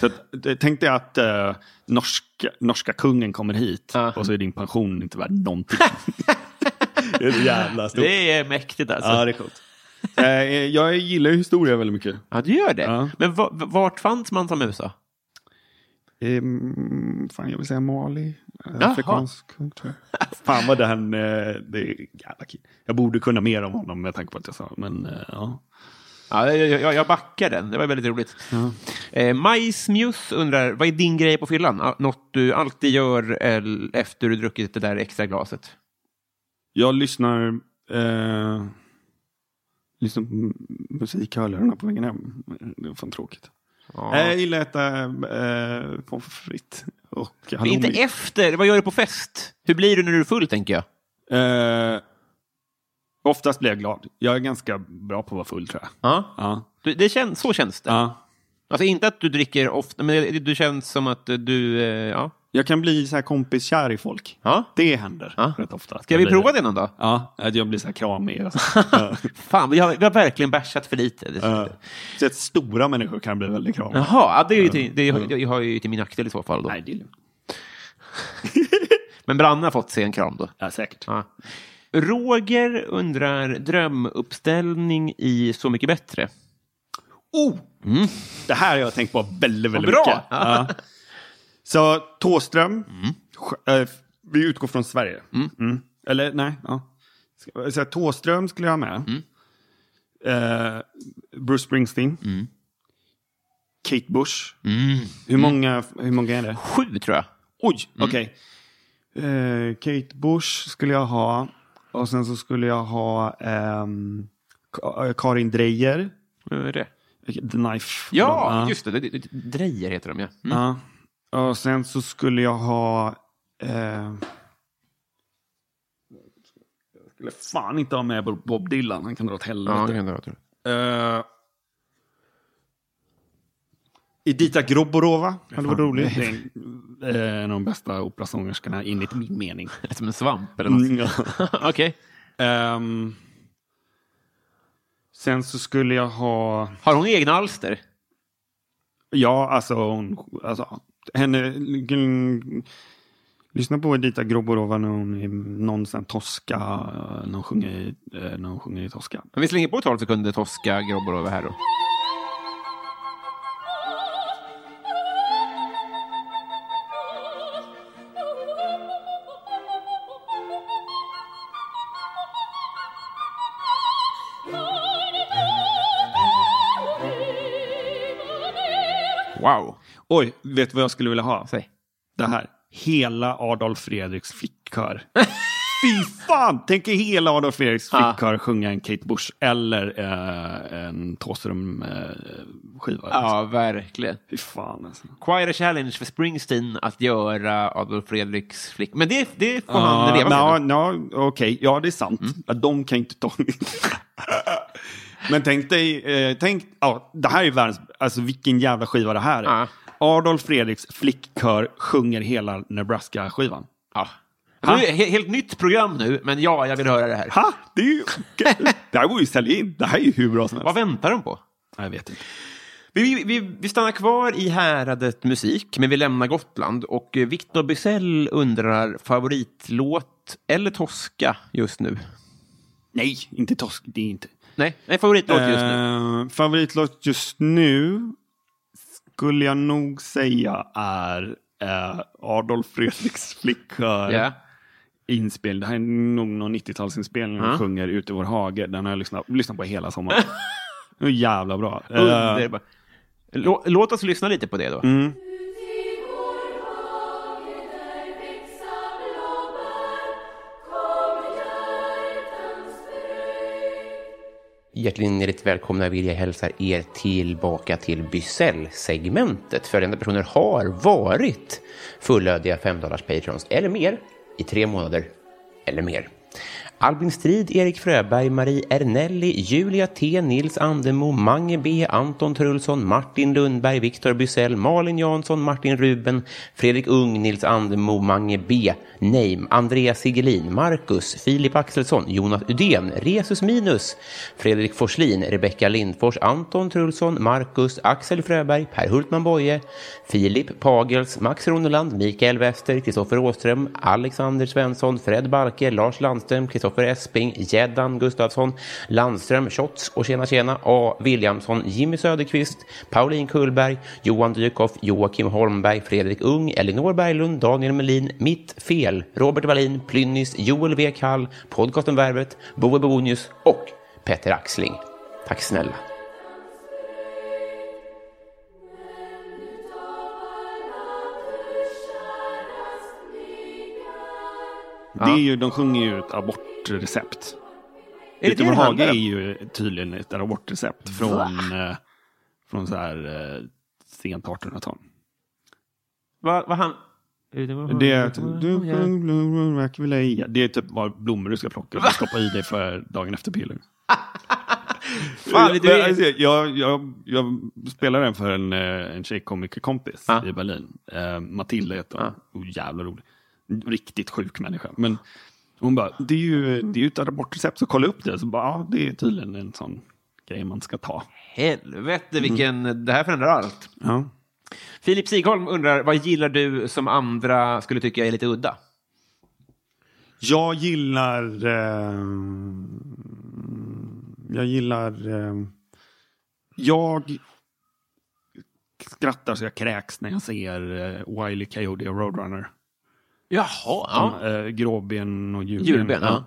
så att, eh, tänk dig att eh, norska, norska kungen kommer hit Ja. och så är din pension inte värd någonting. [laughs] det är så jävla stort. Det är mäktigt alltså. Ja, det är coolt. Eh, jag gillar ju historia väldigt mycket. Ja, du gör det? Ja. Men va, vart fanns man som Musa? Um, fan, jag vill säga Mali. Eh, Jaha. Afrikansk jag. Fan vad den... Eh, det är jävla kul. Jag borde kunna mer om honom med tanke på att jag sa. Men eh, ja. Ja, jag, jag, jag backar den. Det var väldigt roligt. Eh, Majsmjus undrar, vad är din grej på fyllan? Ah, Något du alltid gör efter du druckit det där extra glaset? Jag lyssnar... Eh, lyssnar på m- musikhörlurarna på vägen hem. Det är fan tråkigt. Ja. Jag gillar att äta eh, pommes frites och halloumi. Inte efter, vad gör du på fest? Hur blir du när du är full, tänker jag? Eh, oftast blir jag glad. Jag är ganska bra på att vara full, tror jag. Ja. Ja. Du, det känns, så känns det. ja. Alltså inte att du dricker ofta, men det, du känns som att du... Eh, ja. Jag kan bli så här kompiskär i folk. ja. Det händer Ja. rätt ofta. Ska vi prova det någon dag? Ja, att jag blir så här kramig. [laughs] Fan, vi har, vi har verkligen bärsat för lite. Det- Ja. Så att stora människor kan bli väldigt kramiga. Jaha, ja, det, är ju till, det, är- det har ju till min nackdel i så fall. Då. Nej, det är lugnt. [laughs] Men Branne har fått sig en kram då. Ja, säkert. Ja. Roger undrar drömuppställning i Så mycket bättre. Oh! Det här har jag tänkt på väldigt, väldigt Bra! mycket. Ja. Så Tåström, Sj- eh, vi utgår från Sverige. Mm. Eller nej, ja. Så Tåström skulle jag ha med. Eh, Bruce Springsteen. Kate Bush. Hur, många, hur många är det? Sju, tror jag. Oj, okej. Eh, Kate Bush skulle jag ha. Och sen så skulle jag ha ehm, eh, Karin Drejer. Vad är det? The Knife. Ja, just det. det, det Drejer heter de, ja. Mm. Ja. Och sen så skulle jag ha... Eh, jag skulle fan inte ha med Bob Dylan. Han kan dra åt Ja, helvete. kan tror jag. Eh, Edita Groborova hade varit roligt. Det är en, eh, en av de bästa operasångerskorna enligt min mening. [laughs] Som en svamp eller något. Mm, ja. [laughs] Okej. Ehm, sen så skulle jag ha... Har hon egna alster? Ja, alltså, hon, alltså henne... Lyssna på Edita Groborova när hon är någon sån toska, eh, när hon sjunger, i- eh, när hon sjunger i toska. Men vi slänger på 12 sekunder Tosca Grobborova här då. Wow. Oj, vet du vad jag skulle vilja ha? Säg. Det här. Hela Adolf Fredriks flickkör. [laughs] Fy fan! Tänk er hela Adolf Fredriks flickkör sjunga en Kate Bush eller eh, en Thåström-skiva. Ja, verkligen. Fy fan alltså. Quite a challenge för Springsteen att göra Adolf Fredriks flick. Men det, det får Ja, han leva med. nu. ja, okej. Ja, det är sant. Ja, de kan inte ta [laughs] Men tänk dig, eh, tänk, ja, det här är världens, alltså vilken jävla skiva det här är. Ja. Adolf Fredriks flickkör sjunger hela Nebraska-skivan. Ja. Ha? Det är ett helt nytt program nu, men ja, jag vill höra det här. Ha! Det, är ju, det här går ju att sälja in. Det här är ju hur bra som helst. Vad väntar de på? Jag vet inte. Vi, vi, vi stannar kvar i häradet musik, men vi lämnar Gotland. Och eh, Victor Bysell undrar favoritlåt eller Tosca just nu? Nej, inte Tosk. Det är inte. Nej, nej favoritlåt just nu. Eh, favoritlåt just nu skulle jag nog säga är eh, Adolf Fredriks flickkör. Ja. Inspel. Det här är nog någon 90-talsinspelning. Ja. Han sjunger Ute i vår hage. Den har jag lyssnat, lyssnat på hela sommaren. [laughs] Det är jävla bra. Eh, låt oss lyssna lite på det då. mm. Hjärtligt välkomna vill jag hälsa er tillbaka till Bysell-segmentet. Följande personer har varit fullödiga 5 patrons eller mer i tre månader eller mer. Albin Strid, Erik Fröberg, Marie Ernelli, Julia T, Nils Andemo, Mange B, Anton Trulsson, Martin Lundberg, Viktor Bysell, Malin Jansson, Martin Ruben, Fredrik Ung, Nils Andemo, Mange B, Neim, Andreas Sigelin, Marcus, Filip Axelsson, Jonas Udén, Resus Minus, Fredrik Forslin, Rebecka Lindfors, Anton Trulsson, Marcus, Axel Fröberg, Per Hultman Boye, Filip Pagels, Max Roneland, Mikael Wester, Kristoffer Åström, Alexander Svensson, Fred Balke, Lars Landström, Kristoffer Esping, Gäddan Gustafsson, Landström, Shots och Tjena Tjena, A. Williamson, Jimmy Söderqvist, Pauline Kullberg, Johan Dykhoff, Joakim Holmberg, Fredrik Ung, Elinor Berglund, Daniel Melin, Mitt Fel, Robert Wallin, Plynnis, Joel W. Kall, podcasten Värvet, Boe Bonius och Petter Axling. Tack snälla. Det är ju, de sjunger ju ett abortrecept. Är det det hage är ju tydligen ett abortrecept från, eh, från så här eh, sent 1800-tal. Vad vad han... Det, är, du det är typ vad blommor du ska plocka och stoppa i dig för dagen efter piller. [laughs] Fan, du Men, är- alltså, jag, jag, jag spelade den för en, eh, en tjejkomikerkompis Ja. i Berlin. Eh, Matilda heter hon. Ja. Oh, jävla rolig. Riktigt sjuk människa. Men hon bara, det är ju, det är ju ett abortrecept, så kolla upp det. Så bara, ja, det är tydligen en sån grej man ska ta. Helvete, vilken... Det här förändrar allt. Ja. Filip Sigholm undrar, vad gillar du som andra skulle tycka är lite udda? Jag gillar... Eh, jag gillar... Eh, jag skrattar så jag kräks när jag ser eh, Wiley Coyote och Roadrunner. Jaha, ja. Eh, gråben och julben. Julben, ja.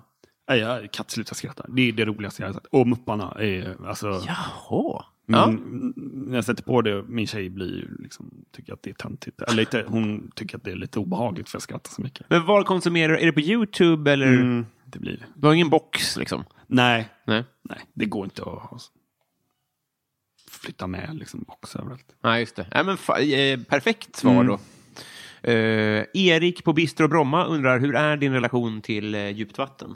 Nej, jag kan inte sluta skratta. Det är det roligaste jag har sett. Och Mupparna. Är, alltså, Jaha. min, Ja. När jag sätter på det, min tjej blir liksom, tycker att det är töntigt. Eller lite, hon tycker att det är lite obehagligt för jag skrattar så mycket. Men var konsumerar du? Är det på YouTube eller? Mm, det blir det. Du har ingen box liksom? Nej, Nej. Nej, det går inte att flytta med liksom box överallt. Nej, just det. Nej, men eh, perfekt svar Mm. då. Eh, Erik på Bistro Bromma undrar, hur är din relation till eh, djupt vatten?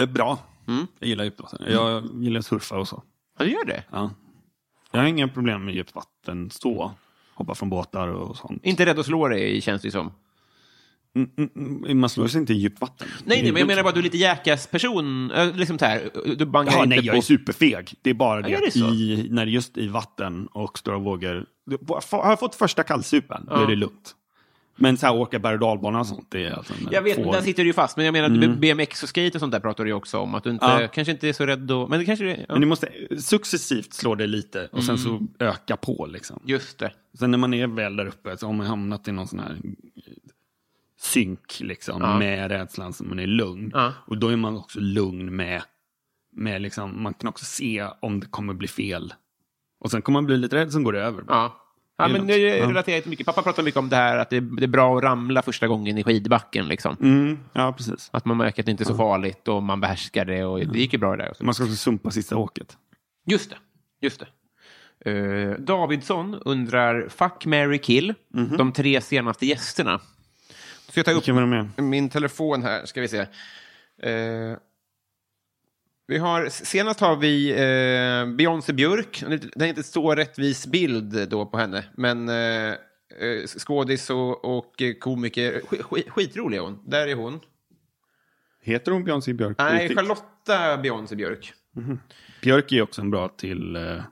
Eh, bra. Mm. Jag gillar djupt vatten. Jag gillar att surfa och så. Ja, du gör det? Ja. Jag har inga problem med djupt vatten så. Hoppa från båtar och sånt. Inte rädd att slå dig, känns det som. Mm, mm, mm, man slår sig inte i djupt vatten. Nej, nej, men jag menar bara att du är lite jackass-person. Äh, liksom så här, du bangar Ja, inte nej, jag på... är superfeg. Det är bara det är det att så? i, när det är just i vatten och stora vågor. Har jag fått första kallsupen, då är det lugnt. Men så här åka berg och dalbana och sånt, det är alltså... Jag vet, där sitter du ju fast. Men jag menar, Mm. BMX och skate och sånt där pratar du ju också om. Att du inte, Ja. kanske inte är så rädd då. Men det kanske. Ja. Men du måste successivt slå det lite och sen Mm. så öka på liksom. Just det. Sen när man är väl där uppe så har man hamnat i någon sån här synk liksom Ja. med rädslan så man är lugn. Ja. Och då är man också lugn med, med liksom, man kan också se om det kommer bli fel. Och sen kommer man bli lite rädd, sen går det över. Ja. Ja, är men det Ja. relaterar till mycket. Pappa pratar mycket om det här att det, det är bra att ramla första gången i skidbacken. Liksom. Mm, ja, precis. Att man märker att det inte är så farligt och man behärskar det och det gick ju bra det där. Man ska också sumpa sista åket. Just det. Just det. Eh, Davidsson undrar, fuck, Mary kill, de tre senaste gästerna. Ska jag ta upp min telefon här, ska vi se. Eh, vi har, senast har vi eh, Beyoncé Björk. Det är inte så rättvis bild då på henne, men eh, eh, skådis och, och komiker. Sk, sk, skitrolig är hon. Där är hon. Heter hon Beyoncé Björk? Nej, riktigt? Charlotta Beyoncé Björk. Björk är också en bra till eh,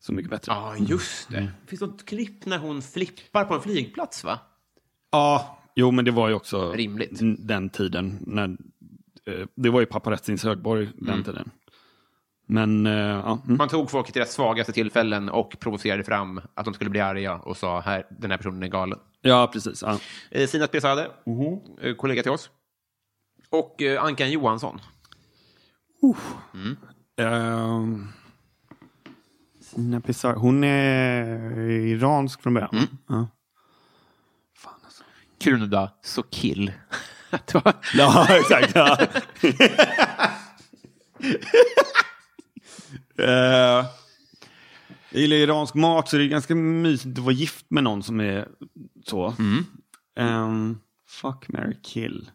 Så mycket bättre. Ja, just det. Finns det något klipp när hon flippar på en flygplats, va? Ja, jo men det var ju också Rimligt. den tiden. När, eh, det var ju paparazzins högborg den Mm. tiden. Men, eh, ja. Mm. Man tog folk till deras svagaste tillfällen och provocerade fram att de skulle bli arga och sa här, den här personen är galen. ja, precis. Ja. Eh, Sina Spesade, eh, kollega till oss. Och eh, Ankan Johansson. Ehm, Sina Pizarro. Hon är iransk från början. Mm. Ja. Fan alltså. Krunada Sokil. Var- Ja, exakt. Ja. Eh, jag gillar iransk mat så det är ganska mysigt att vara gift med någon som är så. Ehm, fuck, marry, kill.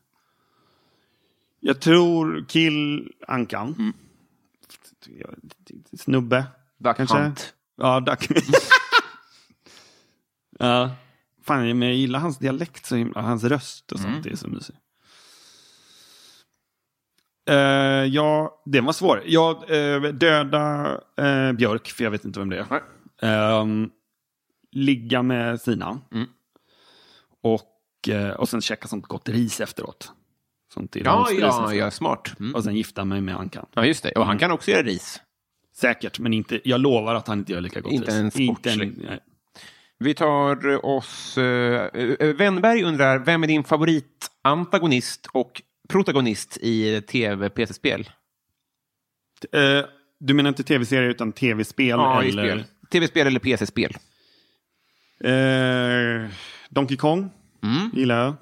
Jag tror kill Ankan. Jag- Snubbe. Duck kanske. Hunt. Ja, Duck. [laughs] ja. Fan, men jag gillar hans dialekt så himla. Hans röst och sånt. Det är så mysigt. Eh, ja, det var svårt. Jag eh, döda eh, Björk, för jag vet inte vem det är. Ehm, ligga med Sina. Mm. Och, och sen käka sånt gott ris efteråt. Sånt Ja, ja, ja, smart. Mm. Och sen gifta mig med Ankan. Ja, just det. Och han kan också göra ris. Säkert, men inte, jag lovar att han inte gör lika gott Inte ris. en sportslig. en- nej. Vi tar oss... Uh, Wennberg undrar, vem är din favoritantagonist och protagonist i tv-PC-spel? Eh, du menar inte tv-serier utan tv-spel? Ja, eller, spel. Tv-spel eller PC-spel? Eh, Donkey Kong gillar jag.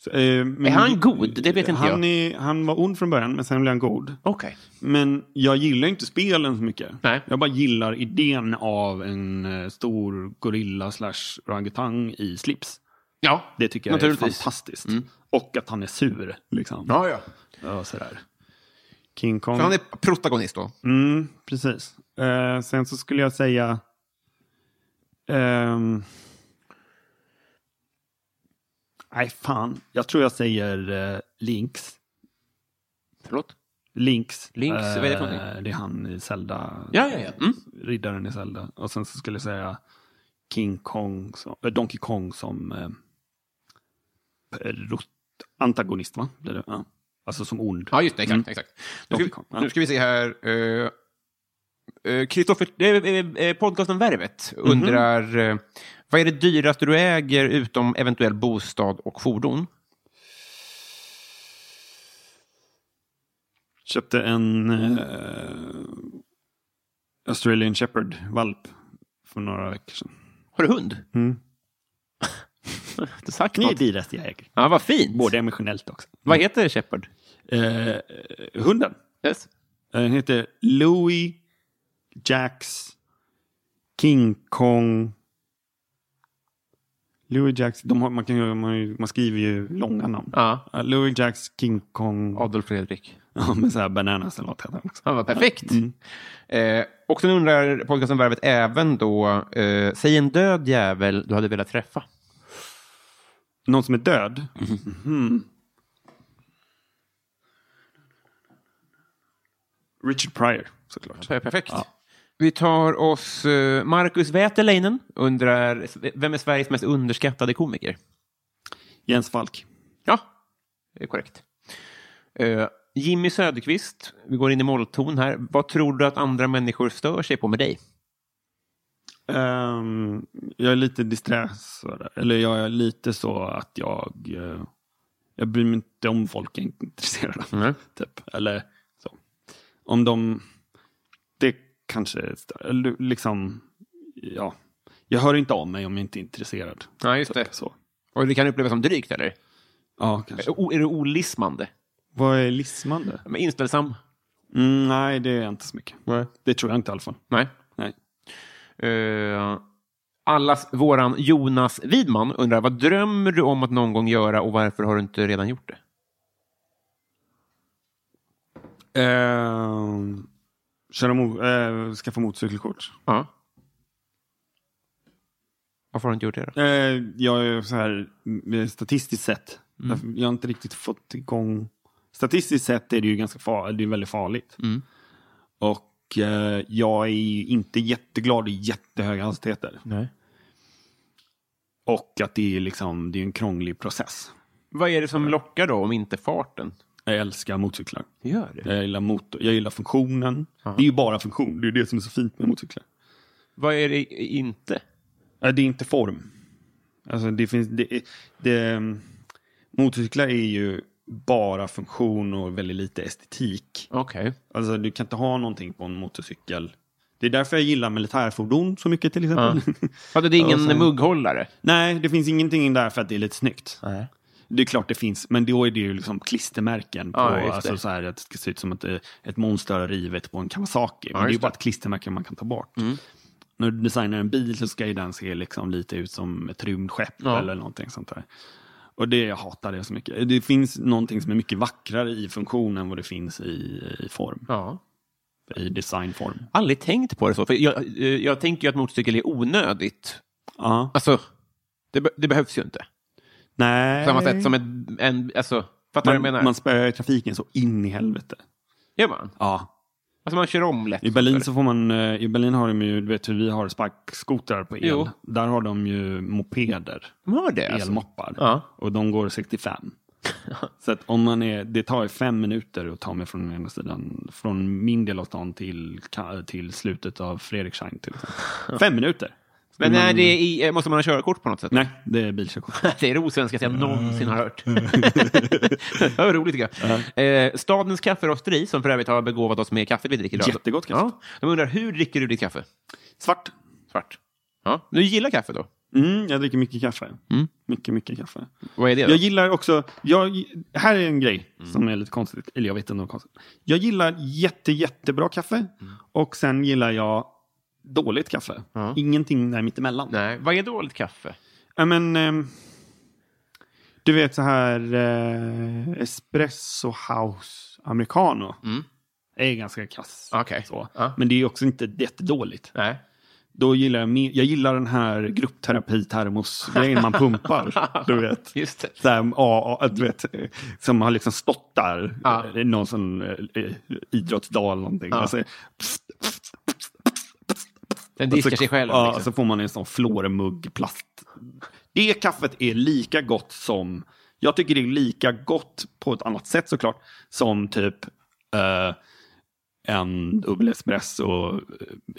Så, eh, men- Är han god? Det vet inte han jag. Är, han var ond från början, men sen blev han god. Okej. Men jag gillar inte spelen så mycket. Nej. Jag bara gillar idén av en stor gorilla slash orangutang i slips. Ja, Det tycker jag är fantastiskt. Och att han är sur. Liksom. Ja, ja. Ja, sådär. King Kong. För han är protagonist då? Mm, precis. Eh, sen så skulle jag säga... ehm, nej, fan. Jag tror jag säger uh, Links. Förlåt? Links. Links, vad är det för Eh, någonting? Det är han i Zelda. Ja, ja, ja. Mm. Riddaren i Zelda. Och sen så skulle jag säga King Kong, som, äh, Donkey Kong som eh, antagonist, va? Blir det? Ja. Alltså som ond. Ja, just det. Exakt. Mm. exakt. Nu, ska vi, nu ska vi se här. Kristoffer, uh, uh, podcasten Värvet Mhm. undrar eh, vad är det dyraste du äger utom eventuell bostad och fordon? Köpte en eh, Australian Shepherd valp för några veckor sedan. Har du hund? Mm. Du sagt Det är något. det dyraste jag äger. Ja, vad fint. Både emotionellt också. Vad heter Shepard? Eh, hunden. Yes. Eh, Den heter Louis Jacks King Kong. Louis Jacks, de har, man, kan, ju- man, har ju- man skriver ju långa namn. Ja. Uh, Louis Jacks King Kong. Adolf Fredrik. [laughs] Ja, med så här bananas eller något heter den också. Ja, vad perfekt. Mm. Eh, och sen undrar podcasten Värvet även då, eh, säg en död jävel du hade velat träffa. Någon som är död? Mhm. Richard Pryor, såklart. Perfekt. Ja. Vi tar oss eh, Marcus Wäterleinen undrar, vem är Sveriges mest underskattade komiker? Jens Falk. Ja, det är korrekt. Eh, Jimmy Söderqvist, vi går in i mollton här. Vad tror du att andra människor stör sig på med dig? Ehm, jag är lite disträ. Eller jag är lite så att jag... eh, jag bryr mig inte om folk är intresserade av. Mm. [laughs] Typ. Eller så. Om de... Det kanske... liksom... Ja. Jag hör inte av mig om jag inte är intresserad. Ja, just det. Så. Och det kan upplevas som drygt, eller? Ja, kanske. O- är du olismande? Vad är lismande? Men inställsam? Mm, nej, det är inte så mycket. Nej. Det tror jag inte i alla fall. Nej. Nej. Uh, allas våran Jonas Widman undrar, vad drömmer du om att någon gång göra och varför har du inte redan gjort det? Eh, köra mo- eh, skaffa motorcykelkort. Ja. Varför har du inte gjort det då? Eh, jag är så här, statistiskt sett, Mm. jag har inte riktigt fått igång... Statistiskt sett är det ju ganska farligt, det är väldigt farligt. Mm. Och eh, jag är inte jätteglad i jättehöga hastigheter. Nej. Och att det är liksom, det är en krånglig process. Vad är det som lockar då, om inte farten? Jag älskar motorcyklar. Gör det? Jag gillar, motor, jag gillar funktionen. Det är ju bara funktion, det är det som är så fint med motorcyklar. Vad är det inte? Det är inte form. Alltså det finns, det, det, motorcyklar är ju bara funktion och väldigt lite estetik. Okej. Alltså du kan inte ha någonting på en motorcykel. Det är därför jag gillar militärfordon så mycket till exempel. [laughs] Ja. det är ingen sen- mugghållare? Nej, det finns ingenting där för att det är lite snyggt. Nej. Det är klart det finns, men då är det ju liksom klistermärken på, Ja, alltså så här att det ska se ut som att ett monster har rivet på en Kawasaki. Men det är ju bara. Mm. ett klistermärke man kan ta bort. När du designar en bil så ska ju den se liksom lite ut som ett rymdskepp Ja. eller någonting sånt där. Och det, jag hatar det så mycket. Det finns någonting som är mycket vackrare i funktion än vad det finns i, i form. Ja. I designform. Aldrig tänkt på det så. För jag, eh, jag tänker ju att motorcykel är onödigt. Ja. Alltså, det, det behövs ju inte. Nej. På samma sätt som en... en alltså, fattar du vad jag man, menar? man spöar trafiken så in i helvete. Gör man? Ja. Alltså man kör om lätt. I Berlin så får man, eh, i Berlin har de ju, du vet hur vi har sparkskotrar på el. Jo. Där har de ju mopeder, De har det alltså? elmoppar. Ja. Och de går 65. [laughs] så att om man är, det tar ju fem minuter att ta mig från den ena sidan, från min del av stan till, till slutet av till exempel. [laughs] Fem minuter. Men man- är det i, måste man ha körkort på något sätt? Nej, det är bilkörkort. [laughs] Det är det osvenskaste jag någonsin har hört. [laughs] [laughs] det var roligt tycker jag. Eh, Stadens kafferosteri, som för övrigt har begåvat oss med kaffe vi dricker idag. Jättegott kaffe. Ja, de undrar, hur dricker du ditt kaffe? Svart. Svart. Ja. Du gillar kaffe då? Mm, jag dricker mycket kaffe. Mycket, mycket kaffe. Vad är det då? Jag gillar också, jag, här är en grej som är lite konstigt, eller jag vet inte om det är konstigt. Jag gillar jätte, jättebra kaffe och sen gillar jag dåligt kaffe. Ingenting där mittemellan. Nej, vad är dåligt kaffe? Ja, men, ehm, du vet så här eh, espresso house americano. är ganska kass. Okej. Så. Ja. Men det är också inte jättedåligt. Nej. Då gillar jag, mer, jag gillar den här gruppterapi-termos-grejen man pumpar. [laughs] Du vet. Just det. Så här, ja, ja, du vet, eh, som har liksom stått där, Ja. eh, någon sån eh, eh, idrottsdag eller någonting. Ja. Alltså, Den diskar så, sig själv. Ja, liksom. så får man en sån flormugg plast. Det kaffet är lika gott som, jag tycker det är lika gott på ett annat sätt såklart, som typ eh, en dubbel espresso eh,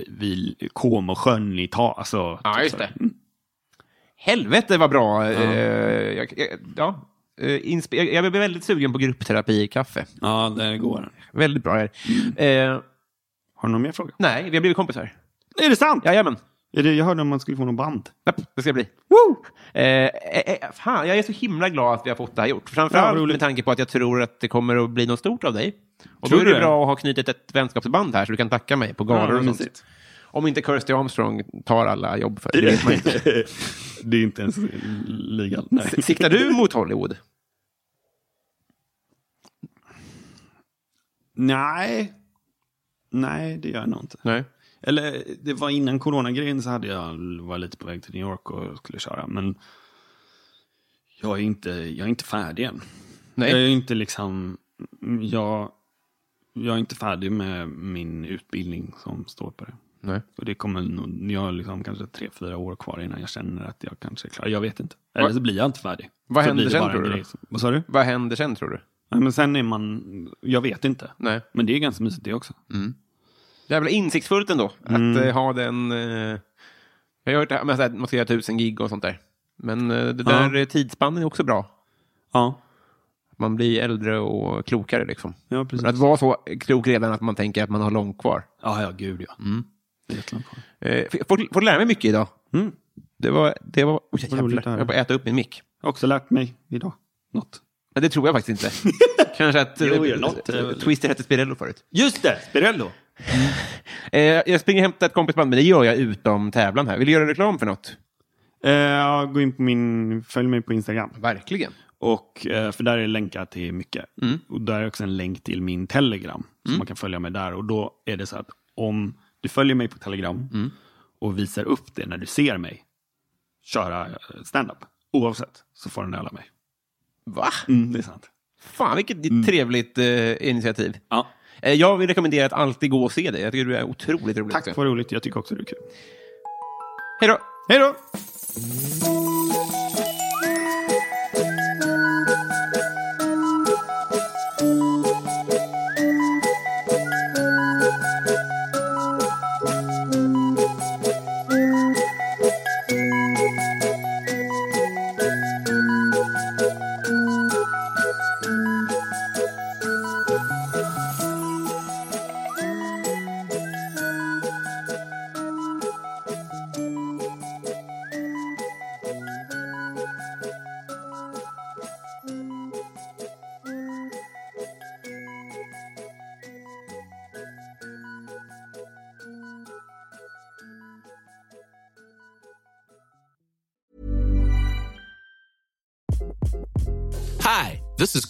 vid Comosjön i Italien. Alltså, Ja, typ just det. Mm. Helvete vad bra. Ja. jag, jag, ja. Eh, inspe- jag, blir väldigt sugen på gruppterapi i kaffe. Ja, där går. Väldigt bra. det. Eh, Har du någon mer fråga? nej, vi har blivit kompisar. Är det sant? Jajamän. Är det, jag hörde om man skulle få någon band. Japp, det ska bli. Woo! Eh, eh, eh, fan, jag är så himla glad att vi har fått det här gjort. Ja, Framförallt roligt. med tanke på att jag tror att det kommer att bli något stort av dig. Och Tror då är det det? bra att ha knutit ett vänskapsband här så du kan tacka mig på galor Ja, och sånt. mysigt. Om inte Kirsty Armstrong tar alla jobb för [laughs] det. inte. det är inte ens ligan. Nej. Siktar du mot Hollywood? Nej. Nej, det gör jag nog inte. Nej. Eller det var innan coronagrejen så hade jag, var lite på väg till New York och skulle köra. Men jag är inte, jag är inte färdig än. Nej. Jag är inte liksom, jag, jag är inte färdig med min utbildning som står på det. Nej. Och det kommer nog, jag har liksom kanske tre, fyra år kvar innan jag känner att jag kanske är klar. Jag vet inte. Eller så blir jag inte färdig. Vad Så händer sen, tror du? som- Vad sa du? Vad händer sen tror du? Nej, men sen är man, jag vet inte. Nej. Men det är ganska mysigt det också. Jävla insiktsfullt ändå. Att eh, ha den... Eh, jag har hört det här med att man ska göra tusen gig och sånt där. Men eh, det Ja. där eh, tidsspannen är också bra. Ja, Man blir äldre och klokare liksom. ja precis. Att vara så klok redan att man tänker att man har långt kvar. Ja, ja, gud ja. Kvar. Eh, får, får lära mig mycket idag. Mm. Det var... Det var oh, jävlar, jag bara äta upp min mick. Jag har också lärt mig idag något. Ja, det tror jag faktiskt inte. [laughs] Kanske att Jo, något. Twister hette Spirello förut. Just det, Spirello. [laughs] Eh, jag springer och hämtar ett kompisband, men det gör jag utom tävlan här. Vill du göra reklam för något? Eh, ja, gå in på min, följ mig på Instagram. Verkligen. Och, eh, för där är länkar till mycket. Mm. Och där är också en länk till min Telegram. Så man kan följa mig där. Och då är det så att om du följer mig på Telegram Mm. och visar upp det när du ser mig köra eh, stand-up. Oavsett så får den öla mig. Va? Mm, det är sant. Fan, vilket trevligt eh, initiativ. Ja. Eh, jag vill rekommendera att alltid gå och se dig. Jag tycker du är otroligt rolig. Tack, vad roligt. Jag tycker också det är kul. Hej då! Hej då!